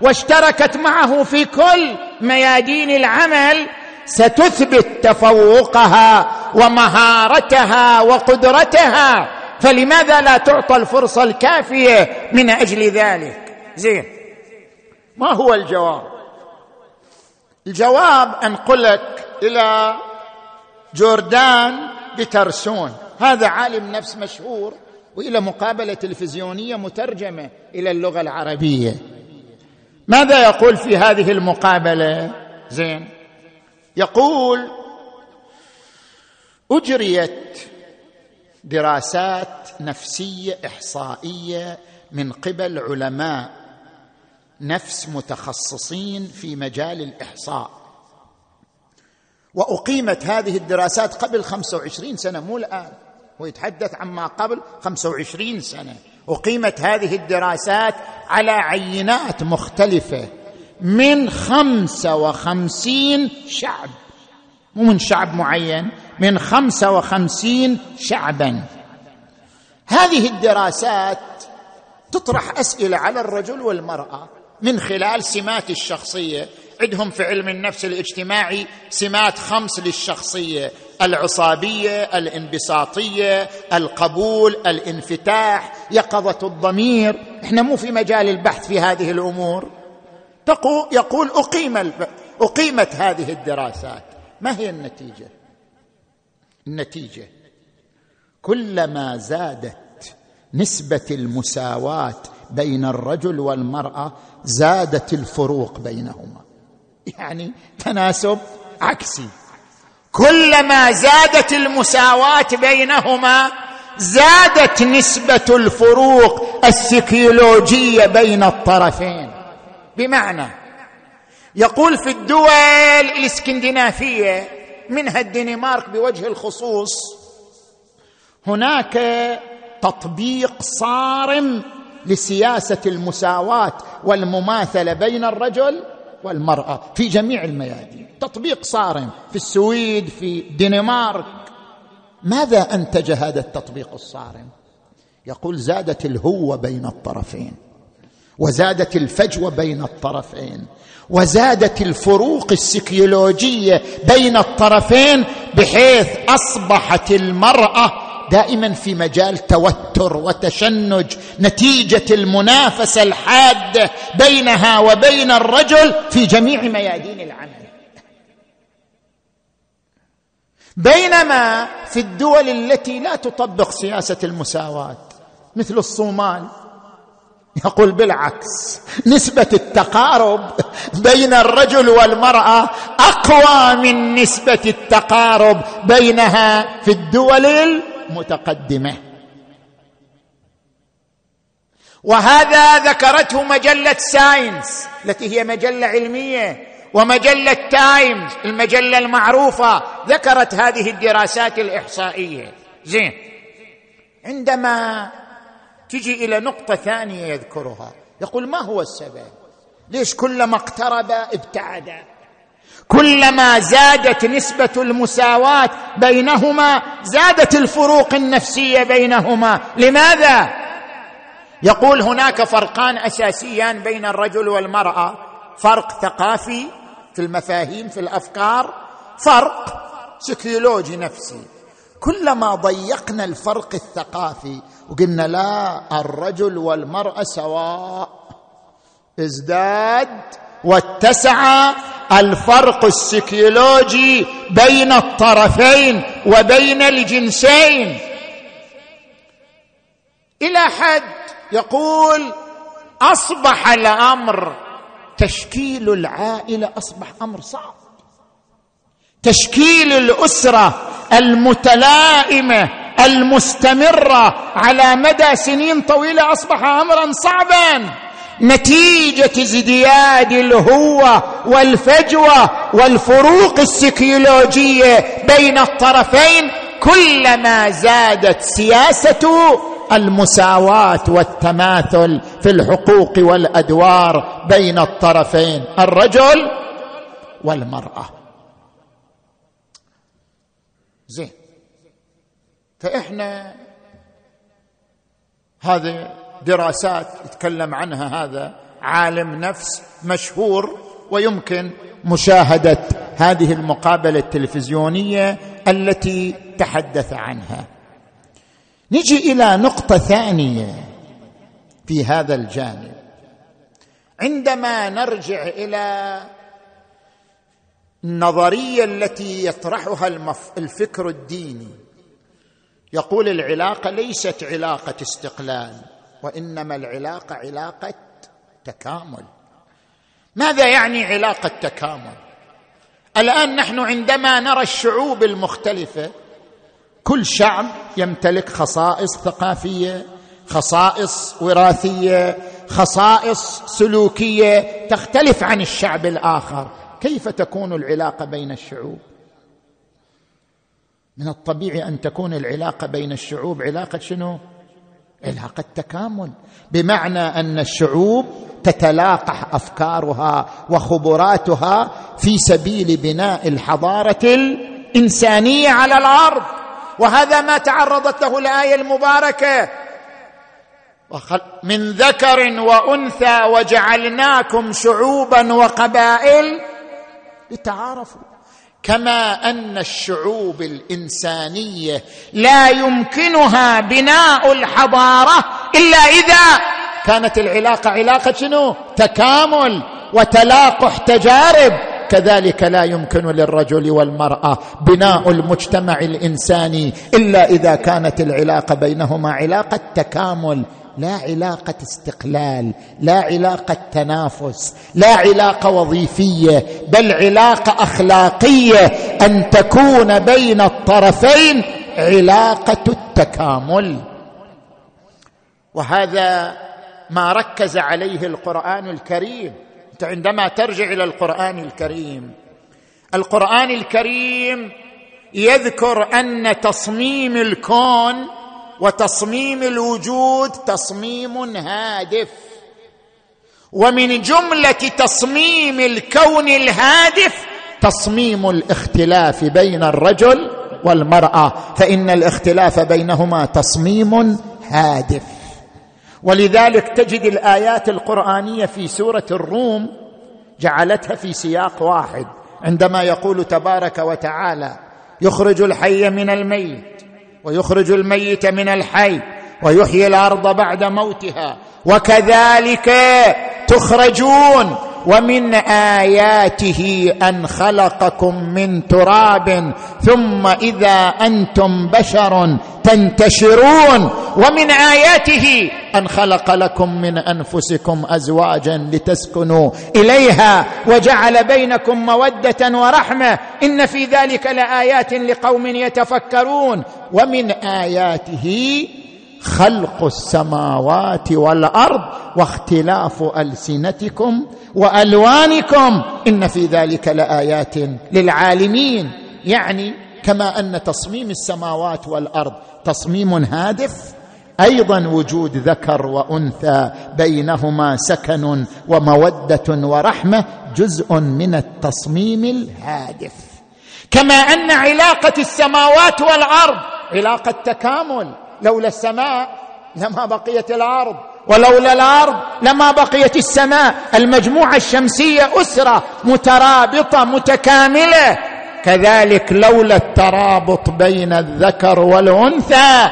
واشتركت معه في كل ميادين العمل ستثبت تفوقها ومهارتها وقدرتها. فلماذا لا تعطى الفرصة الكافية من أجل ذلك؟ زين. ما هو الجواب؟ الجواب انقلك إلى جوردان بترسون. هذا عالم نفس مشهور وإلى مقابلة تلفزيونية مترجمة إلى اللغة العربية. ماذا يقول في هذه المقابلة؟ زين. يقول أجريت دراسات نفسية إحصائية من قبل علماء نفس متخصصين في مجال الإحصاء. وأقيمت هذه الدراسات قبل 25 سنة مو الآن. هو يتحدث عما قبل 25 سنة. أقيمت هذه الدراسات على عينات مختلفة من 55 شعب. مو من شعب معين من 55 شعبا. هذه الدراسات تطرح أسئلة على الرجل والمرأة من خلال سمات الشخصية. عندهم في علم النفس الاجتماعي سمات خمس للشخصية العصابية الانبساطية القبول الانفتاح يقظة الضمير. إحنا مو في مجال البحث في هذه الأمور. يقول أقيم أقيمت هذه الدراسات. ما هي النتيجة؟ النتيجة كلما زادت نسبة المساواة بين الرجل والمرأة زادت الفروق بينهما. يعني تناسب عكسي. كلما زادت المساواة بينهما زادت نسبة الفروق السيكولوجيه بين الطرفين. بمعنى يقول في الدول الإسكندنافية منها الدنمارك بوجه الخصوص هناك تطبيق صارم لسياسة المساواة والمماثلة بين الرجل والمرأة في جميع الميادين. تطبيق صارم في السويد في الدنمارك ماذا أنتج هذا التطبيق الصارم؟ يقول زادت الهوه بين الطرفين وزادت الفجوه بين الطرفين وزادت الفروق السيكيولوجية بين الطرفين بحيث أصبحت المرأة دائما في مجال توتر وتشنج نتيجة المنافسة الحاده بينها وبين الرجل في جميع ميادين العمل. بينما في الدول التي لا تطبق سياسة المساواة مثل الصومال يقول بالعكس نسبة التقارب بين الرجل والمرأة أقوى من نسبة التقارب بينها في الدول متقدمة. وهذا ذكرته مجلة ساينس التي هي مجلة علمية ومجلة تايمز المجلة المعروفة ذكرت هذه الدراسات الإحصائية. زين. عندما تجي إلى نقطة ثانية يذكرها يقول ما هو السبب؟ ليش كلما اقترب ابتعد؟ كلما زادت نسبة المساواة بينهما زادت الفروق النفسية بينهما. لماذا؟ يقول هناك فرقان أساسيان بين الرجل والمرأة. فرق ثقافي في المفاهيم في الأفكار. فرق سيكولوجي نفسي. كلما ضيقنا الفرق الثقافي وقلنا لا الرجل والمرأة سواء ازداد واتسع الفرق السيكولوجي بين الطرفين وبين الجنسين. إلى حد يقول أصبح الأمر تشكيل العائلة أصبح أمر صعب. تشكيل الأسرة المتلائمة المستمرة على مدى سنين طويلة أصبح امرا صعبا. نتيجة ازدياد الهوة والفجوة والفروق السيكولوجيه بين الطرفين كلما زادت سياسة المساواة والتماثل في الحقوق والأدوار بين الطرفين الرجل والمرأة. زين. فإحنا هذه دراسات يتكلم عنها هذا عالم نفس مشهور ويمكن مشاهدة هذه المقابلة التلفزيونية التي تحدث عنها. نجي إلى نقطة ثانية في هذا الجانب. عندما نرجع إلى النظرية التي يطرحها الفكر الديني يقول العلاقة ليست علاقة استقلال. وإنما العلاقه علاقة تكامل. ماذا يعني علاقة تكامل؟ الآن نحن عندما نرى الشعوب المختلفة كل شعب يمتلك خصائص ثقافية خصائص وراثية خصائص سلوكية تختلف عن الشعب الآخر. كيف تكون العلاقه بين الشعوب؟ من الطبيعي أن تكون العلاقه بين الشعوب علاقة شنو؟ علاقه تكامل. بمعنى أن الشعوب تتلاقح أفكارها وخبراتها في سبيل بناء الحضارة الإنسانية على الأرض. وهذا ما تعرضت له الآية المباركة. من ذكر وأنثى وجعلناكم شعوبا وقبائل لتعارفوا. كما أن الشعوب الإنسانية لا يمكنها بناء الحضارة إلا إذا كانت العلاقة علاقة شنو؟ تكامل وتلاقح تجارب. كذلك لا يمكن للرجل والمرأة بناء المجتمع الإنساني إلا إذا كانت العلاقة بينهما علاقة تكامل. لا علاقة استقلال لا علاقة تنافس لا علاقة وظيفية بل علاقة أخلاقية. أن تكون بين الطرفين علاقة التكامل. وهذا ما ركز عليه القرآن الكريم. أنت عندما ترجع إلى القرآن الكريم القرآن الكريم يذكر أن تصميم الكون وتصميم الوجود تصميم هادف. ومن جملة تصميم الكون الهادف تصميم الاختلاف بين الرجل والمرأة فإن الاختلاف بينهما تصميم هادف. ولذلك تجد الآيات القرآنية في سورة الروم جعلتها في سياق واحد عندما يقول تبارك وتعالى يخرج الحي من الميت ويخرج الميت من الحي ويحيي الأرض بعد موتها. وكذلك تخرجون ومن آياته أن خلقكم من تراب ثم إذا أنتم بشر تنتشرون. ومن آياته أن خلق لكم من أنفسكم أزواجا لتسكنوا إليها وجعل بينكم مودة ورحمة. إن في ذلك لآيات لقوم يتفكرون. ومن آياته خلق السماوات والأرض واختلاف ألسنتكم وألوانكم إن في ذلك لآيات للعالمين. يعني كما أن تصميم السماوات والأرض تصميم هادف أيضا وجود ذكر وأنثى بينهما سكن ومودة ورحمة جزء من التصميم الهادف. كما أن علاقة السماوات والأرض علاقة تكامل لولا السماء لما بقيت الأرض. ولولا الأرض لما بقيت السماء. المجموعة الشمسية أسرة مترابطة متكاملة. كذلك لولا الترابط بين الذكر والأنثى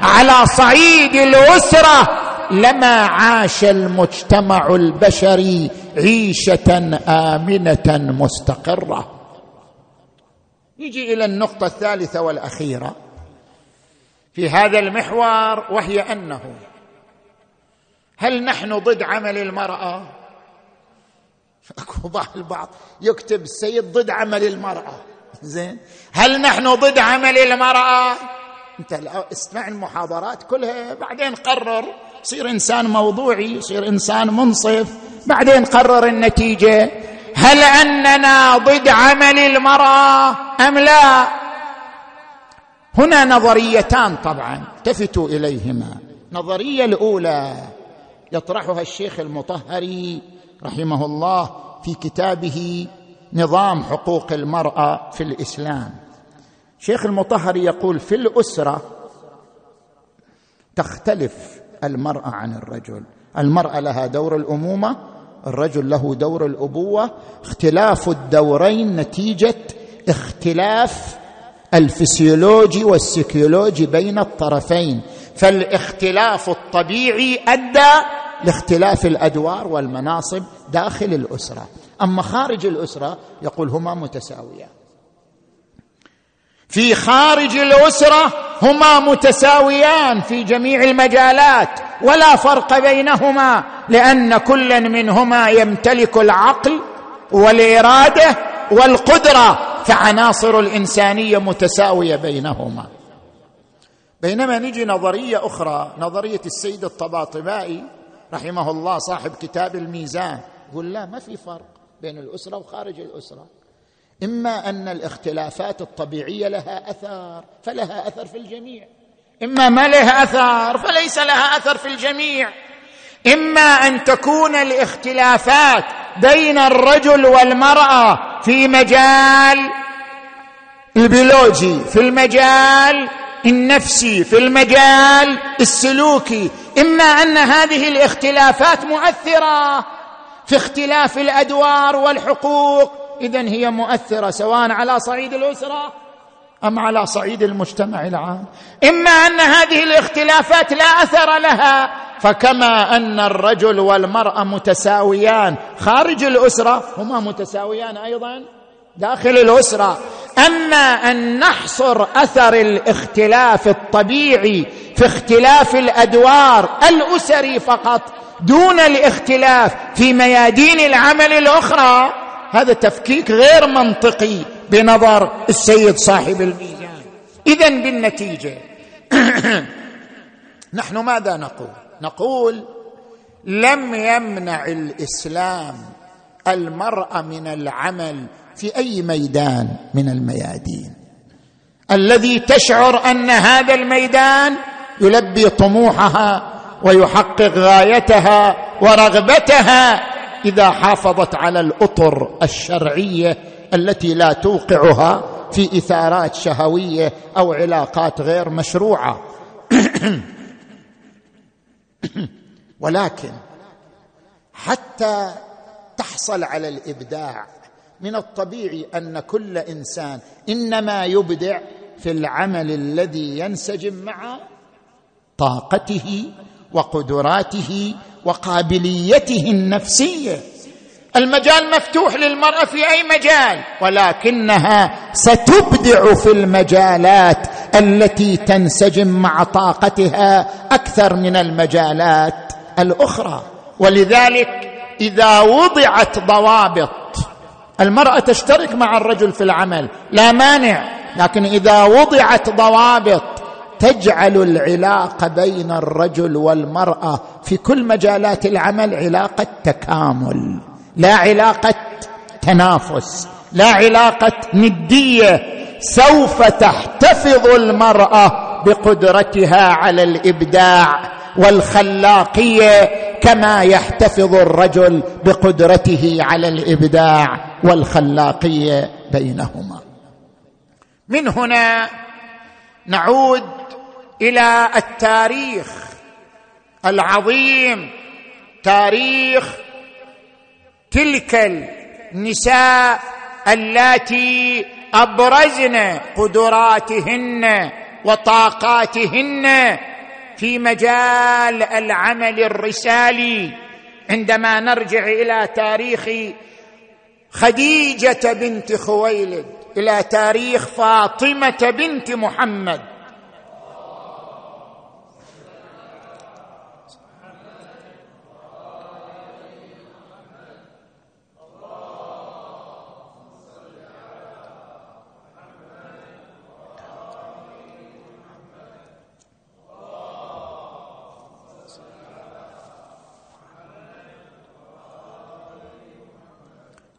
على صعيد الأسرة لما عاش المجتمع البشري عيشة آمنة مستقرة. نجي إلى النقطة الثالثة والأخيرة في هذا المحور وهي أنه هل نحن ضد عمل المرأة؟ اكو بعض البعض يكتب السيد ضد عمل المرأة. زين؟ هل نحن ضد عمل المرأة؟ انت اسمع المحاضرات كلها بعدين قرر صير إنسان موضوعي صير إنسان منصف بعدين قرر النتيجة. هل أننا ضد عمل المرأة أم لا؟ هنا نظريتان طبعا التفتوا إليهما. النظريه الأولى يطرحها الشيخ المطهري رحمه الله في كتابه نظام حقوق المرأة في الإسلام. شيخ المطهري يقول في الأسرة تختلف المرأة عن الرجل. المرأة لها دور الأمومة الرجل له دور الأبوة. اختلاف الدورين نتيجة اختلاف الفسيولوجي والسيكيولوجي بين الطرفين. فالاختلاف الطبيعي أدى لاختلاف الأدوار والمناصب داخل الأسرة. أما خارج الأسرة يقول هما متساويان. في خارج الأسرة هما متساويان في جميع المجالات ولا فرق بينهما لأن كل منهما يمتلك العقل والإرادة والقدرة فعناصر الإنسانية متساوية بينهما. بينما نجي نظرية أخرى نظرية السيد الطباطبائي رحمه الله صاحب كتاب الميزان. يقول لا ما في فرق بين الأسرة وخارج الأسرة. إما أن الاختلافات الطبيعية لها أثر فلها أثر في الجميع. إما ما لها أثر فليس لها أثر في الجميع. إما أن تكون الاختلافات بين الرجل والمرأة في مجال البيولوجي في المجال النفسي في المجال السلوكي إما أن هذه الاختلافات مؤثرة في اختلاف الأدوار والحقوق. اذا هي مؤثرة سواء على صعيد الأسرة أم على صعيد المجتمع العام. إما أن هذه الاختلافات لا أثر لها فكما أن الرجل والمرأة متساويان خارج الأسرة هما متساويان أيضا. داخل الأسرة. أما أن نحصر أثر الاختلاف الطبيعي في اختلاف الأدوار الأسري فقط دون الاختلاف في ميادين العمل الأخرى هذا تفكيك غير منطقي بنظر السيد صاحب الميزان. اذا بالنتيجة نحن ماذا نقول؟ نقول لم يمنع الإسلام المراه من العمل في أي ميدان من الميادين. الذي تشعر أن هذا الميدان يلبي طموحها ويحقق غايتها ورغبتها إذا حافظت على الأطر الشرعية التي لا توقعها في إثارات شهوية أو علاقات غير مشروعة. ولكن حتى تحصل على الإبداع من الطبيعي أن كل إنسان إنما يبدع في العمل الذي ينسجم مع طاقته وقدراته وقابليته النفسية. المجال مفتوح للمرأة في أي مجال ولكنها ستبدع في المجالات التي تنسجم مع طاقتها أكثر من المجالات الأخرى. ولذلك إذا وضعت ضوابط المرأة تشترك مع الرجل في العمل لا مانع لكن إذا وضعت ضوابط تجعل العلاقة بين الرجل والمرأة في كل مجالات العمل علاقة تكامل لا علاقة تنافس لا علاقة ندية. سوف تحتفظ المرأة بقدرتها على الإبداع. والخلاقية كما يحتفظ الرجل بقدرته على الإبداع والخلاقية بينهما. من هنا نعود إلى التاريخ العظيم تاريخ تلك النساء اللاتي أبرزن قدراتهن وطاقاتهن في مجال العمل الرسالي عندما نرجع إلى تاريخ خديجة بنت خويلد إلى تاريخ فاطمة بنت محمد.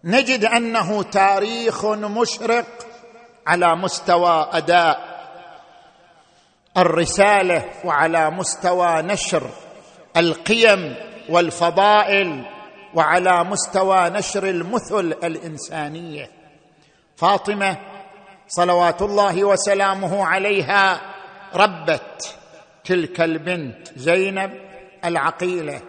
نجد أنه تاريخ مشرق على مستوى أداء الرسالة وعلى مستوى نشر القيم والفضائل وعلى مستوى نشر المثل الإنسانية. فاطمة صلوات الله وسلامه عليها ربت تلك البنت زينب العقيلة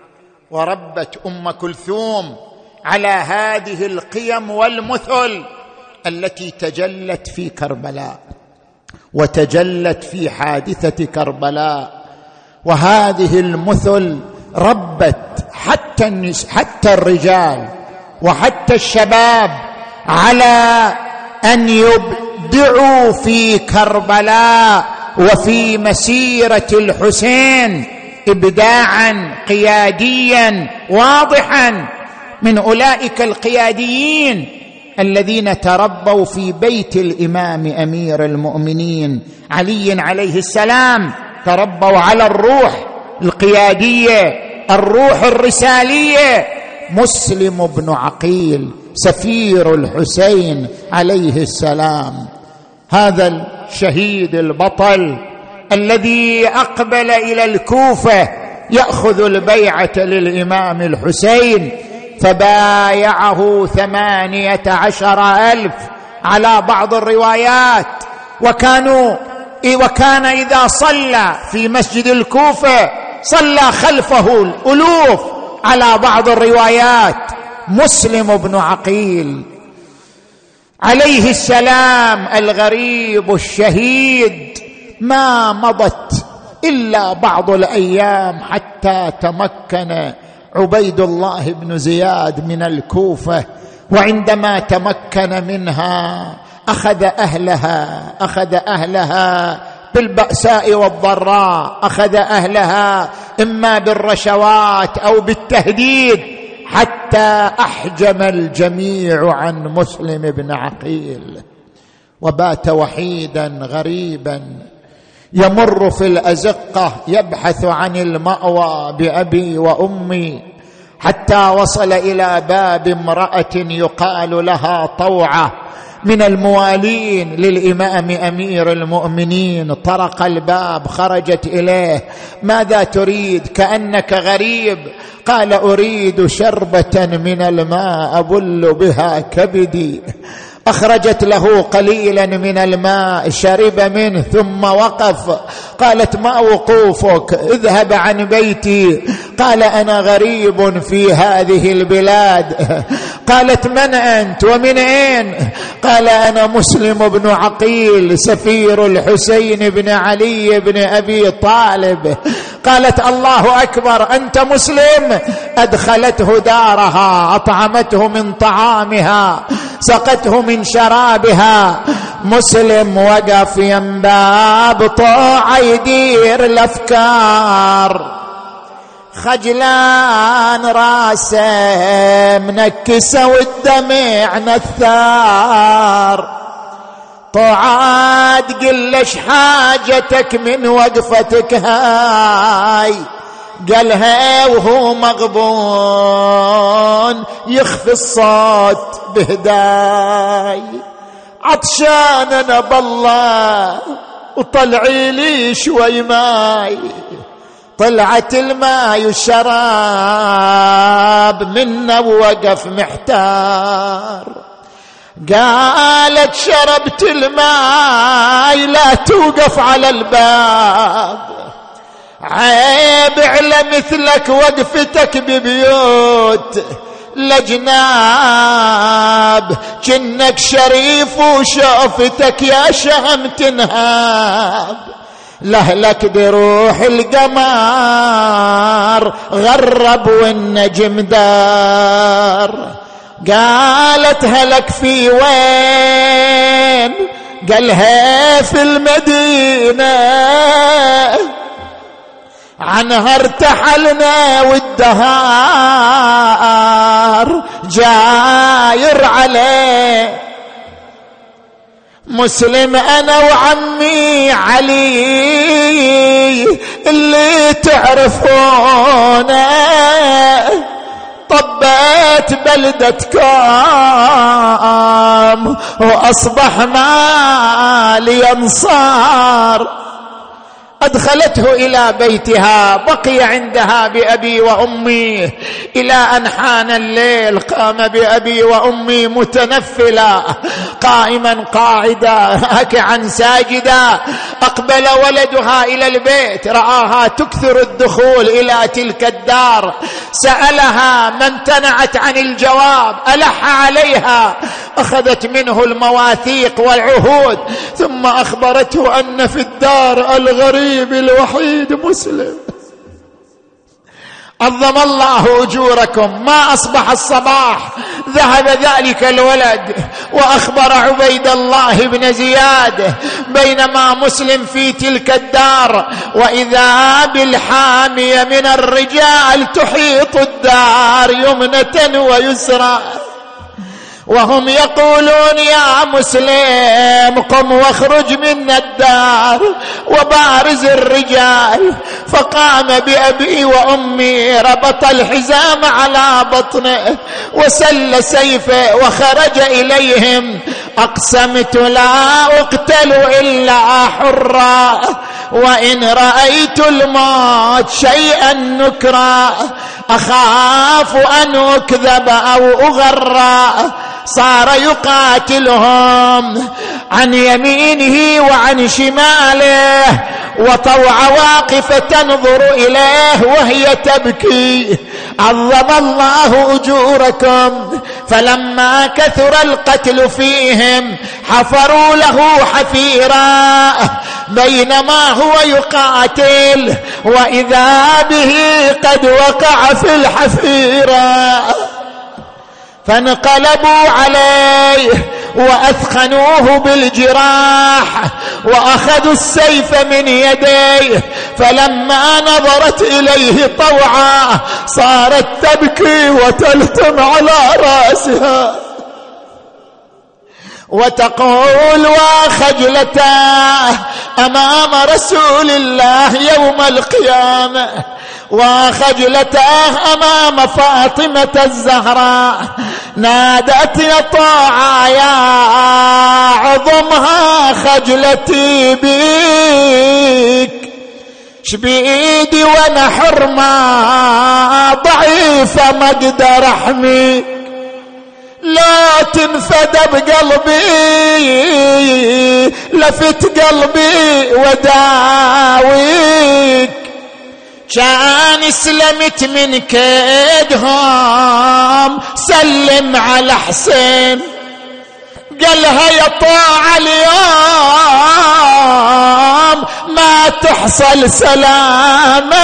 وربت أم كلثوم على هذه القيم والمثل التي تجلت في كربلاء وتجلت في حادثة كربلاء. وهذه المثل ربت حتى النس حتى الرجال وحتى الشباب على أن يبدعوا في كربلاء وفي مسيرة الحسين ابداعا قياديا واضحا. من أولئك القياديين الذين تربوا في بيت الإمام أمير المؤمنين علي عليه السلام تربوا على الروح القيادية الروح الرسالية. مسلم بن عقيل سفير الحسين عليه السلام. هذا الشهيد البطل الذي أقبل إلى الكوفة يأخذ البيعة للإمام الحسين. فبايعه ثمانية عشر ألف على بعض الروايات. وكانوا وكان إذا صلى في مسجد الكوفة صلى خلفه الألوف على بعض الروايات. مسلم بن عقيل. عليه السلام الغريب الشهيد. ما مضت إلا بعض الأيام حتى تمكن عبيد الله بن زياد من الكوفة وعندما تمكن منها أخذ أهلها أخذ أهلها بالبأساء والضراء أخذ أهلها إما بالرشوات أو بالتهديد حتى أحجم الجميع عن مسلم بن عقيل وبات وحيدا غريبا يمر في الأزقة يبحث عن المأوى بأبي وأمي. حتى وصل إلى باب امرأة يقال لها طوعة. من الموالين للإمام أمير المؤمنين. طرق الباب خرجت إليه. ماذا تريد؟ كأنك غريب. قال أريد شربة من الماء أبل بها كبدي. أخرجت له قليلا من الماء شرب منه ثم وقف. قالت ما وقوفك؟ اذهب عن بيتي. قال أنا غريب في هذه البلاد. قالت من أنت؟ ومن أين? قال أنا مسلم بن عقيل سفير الحسين بن علي بن أبي طالب. قالت الله أكبر أنت مسلم. أدخلته دارها أطعمته من طعامها. سقته من شرابها. مسلم وقف ينباب طوع يدير الأفكار. خجلان راسه منكسه والدمع نثار. طعاد قلش حاجتك من وقفتك هاي. قالها وهو مغبون يخفي الصوت بهداي. عطشان أنا بالله وطلعي لي شوي ماي. طلعت الماي والشراب منا ووقف محتار. قالت شربت الماي لا توقف على الباب. عيب على مثلك وقفتك ببيوت. لجناب جنك شريف وشوفتك يا شهم تنهاب. لهلك بروح القمر غرب والنجم دار. قالت هلك في وين؟ قالها في المدينة. عنها ارتحلنا والدهار جاير عليه. مسلم أنا وعمي علي اللي تعرفونه. طبيت بلدة كام وأصبح مالي أنصار. أدخلته إلى بيتها بقي عندها بأبي وأمي إلى أن حان الليل قام بأبي وأمي متنفلا قائما قاعدا هكعا ساجدا أقبل ولدها إلى البيت رآها تكثر الدخول إلى تلك الدار سألها ما امتنعت عن الجواب ألح عليها أخذت منه المواثيق والعهود ثم أخبرته أن في الدار الغريب. الغريب الوحيد مسلم. عظم الله أجوركم. ما أصبح الصباح. ذهب ذلك الولد. وأخبر عبيد الله بن زياد بينما مسلم في تلك الدار. وإذا بالحاميه من الرجال تحيط الدار يمنة ويسرى وهم يقولون يا مسلم قم واخرج من الدار وبارز الرجال فقام بأبي وأمي ربط الحزام على بطنه وسل سيفه وخرج إليهم. أقسمت لا أقتل إلا حرا وإن رأيت الموت شيئا نكرا. أخاف أن أكذب أو أغرى صار يقاتلهم عن يمينه وعن شماله وطوع واقفة تنظر إليه وهي تبكي. عظم الله أجوركم. فلما كثر القتل فيهم حفروا له حفيرا بينما هو يقاتل وإذا به قد وقع في الحفيره فانقلبوا عليه واثخنوه بالجراح وأخذوا السيف من يديه فلما نظرت إليه طوعا صارت تبكي وتلتم على رأسها. وتقول وخجلته أمام رسول الله يوم القيامة؟ وخجلته أمام فاطمة الزهراء. نادت يا طاعة يا عظمها خجلتي بيك شبيدي وأنا حرمة ضعيفه ما أقدر احميك لا تنفد بقلبي لفت قلبي وداويك. كان اسلمت من كيدهم. سلم على حسين. قالها يا طاعة اليوم ما تحصل سلامة.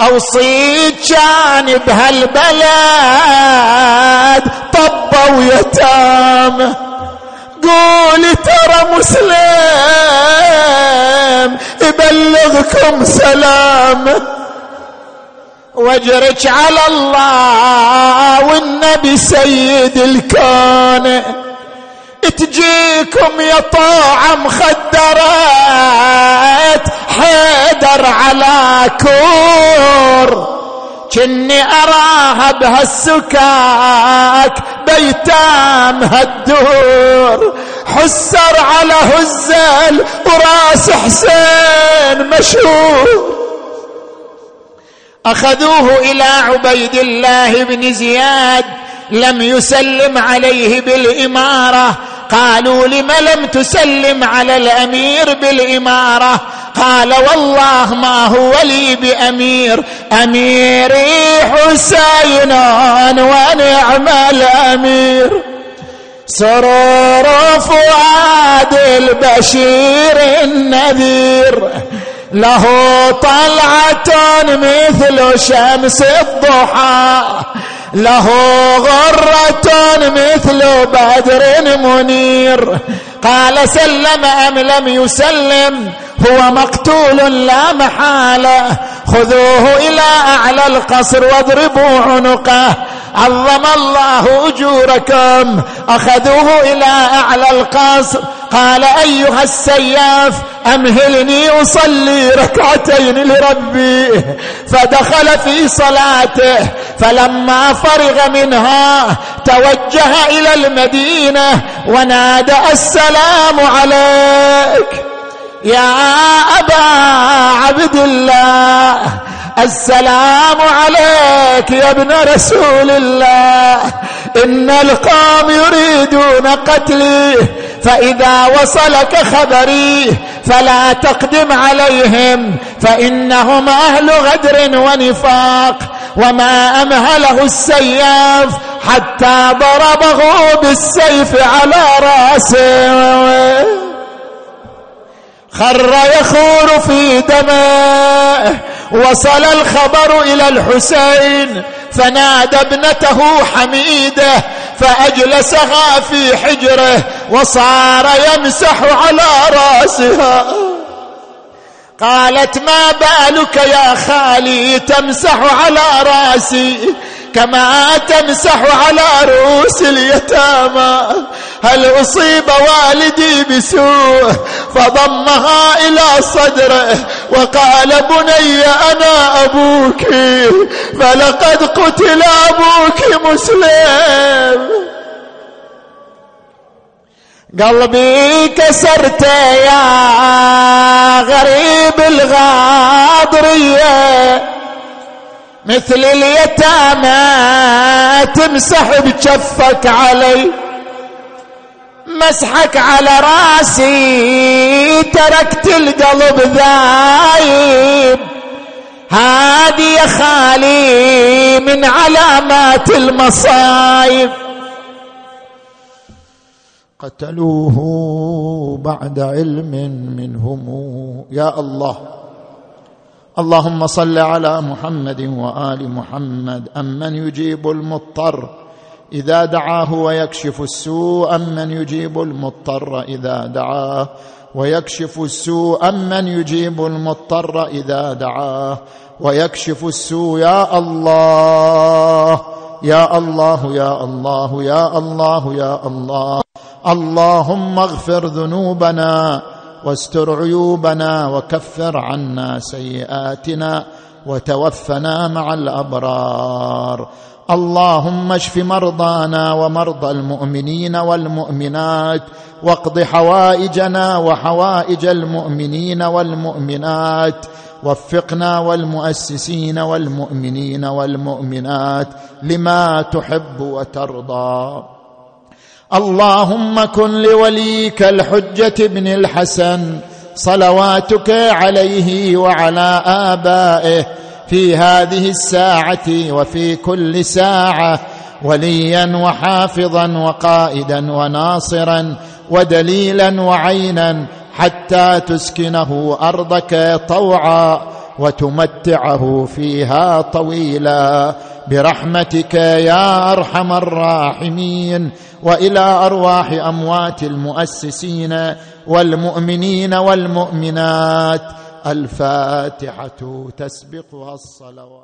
أوصيك كان بهالبلد طبوا يتامى قولي ترى مسلم يبلغكم سلام. واجرك على الله والنبي سيد الكون. تجيكم يا طاعة مخدرات حيدر على كور. كني أراها بهالسكاك بيتام هالدور. حسر على هزل وراس حسين مشهور. أخذوه إلى عبيد الله بن زياد لم يسلم عليه بالإمارة. قالوا لم لم تسلم على الأمير بالإمارة؟ قال والله ما هو لي بأمير اميري حسين ونعم الأمير. سرور فؤاد البشير النذير له طلعة مثل شمس الضحى له غرة مثل بدر منير. قال سلم أم لم يسلم؟ هو مقتول لا محالة. خذوه إلى أعلى القصر واضربوا عنقه. عظم الله أجوركم. أخذوه إلى أعلى القصر. قال أيها السياف أمهلني أصلي ركعتين لربي. فدخل في صلاته. فلما فرغ منها توجه إلى المدينة ونادى السلام عليك. يا أبا عبد الله السلام عليك يا ابن رسول الله. إن القوم يريدون قتلي فإذا وصلك خبري فلا تقدم عليهم فإنهم أهل غدر ونفاق. وما أمهله السياف حتى ضربه بالسيف على رأسه. خر يخور في دمه وصل الخبر إلى الحسين فنادى ابنته حميدة فأجلسها في حجره وصار يمسح على رأسها. قالت ما بالك يا خالي تمسح على رأسي؟ كما تمسح على رؤوس اليتامى. هل أصيب والدي بسوء؟ فضمها إلى صدره وقال بني أنا أبوك. فلقد قتل أبوك مسلم. قلبي كسرت يا غريب الغاضرية. مثل اليتامى تمسح بجفك علي. مسحك على راسي تركت القلب ذايب. هذه يا خالي من علامات المصايب. قتلوه بعد علم منهم. يا الله. اللهم صل على محمد وآل محمد أمن يجيب المضطر. إذا دعاه ويكشف السوء أمن يجيب المضطر. إذا دعاه ويكشف السوء أمن يجيب المضطر. إذا دعاه ويكشف السوء يا الله يا الله يا الله يا الله يا الله. اللهم اغفر ذنوبنا. واستر عيوبنا وكفر عنا سيئاتنا وتوفنا مع الأبرار. اللهم اشف مرضانا ومرضى المؤمنين والمؤمنات واقض حوائجنا وحوائج المؤمنين والمؤمنات وفقنا والمؤسسين والمؤمنين والمؤمنات لما تحب وترضى. اللهم كن لوليك الحجة بن الحسن صلواتك عليه وعلى آبائه في هذه الساعة وفي كل ساعة وليا وحافظا وقائدا وناصرا ودليلا وعينا حتى تسكنه أرضك طوعا وتمتعه فيها طويلا. برحمتك يا أرحم الراحمين وإلى أرواح أموات المؤسسين والمؤمنين والمؤمنات الفاتحة تسبقها الصلوات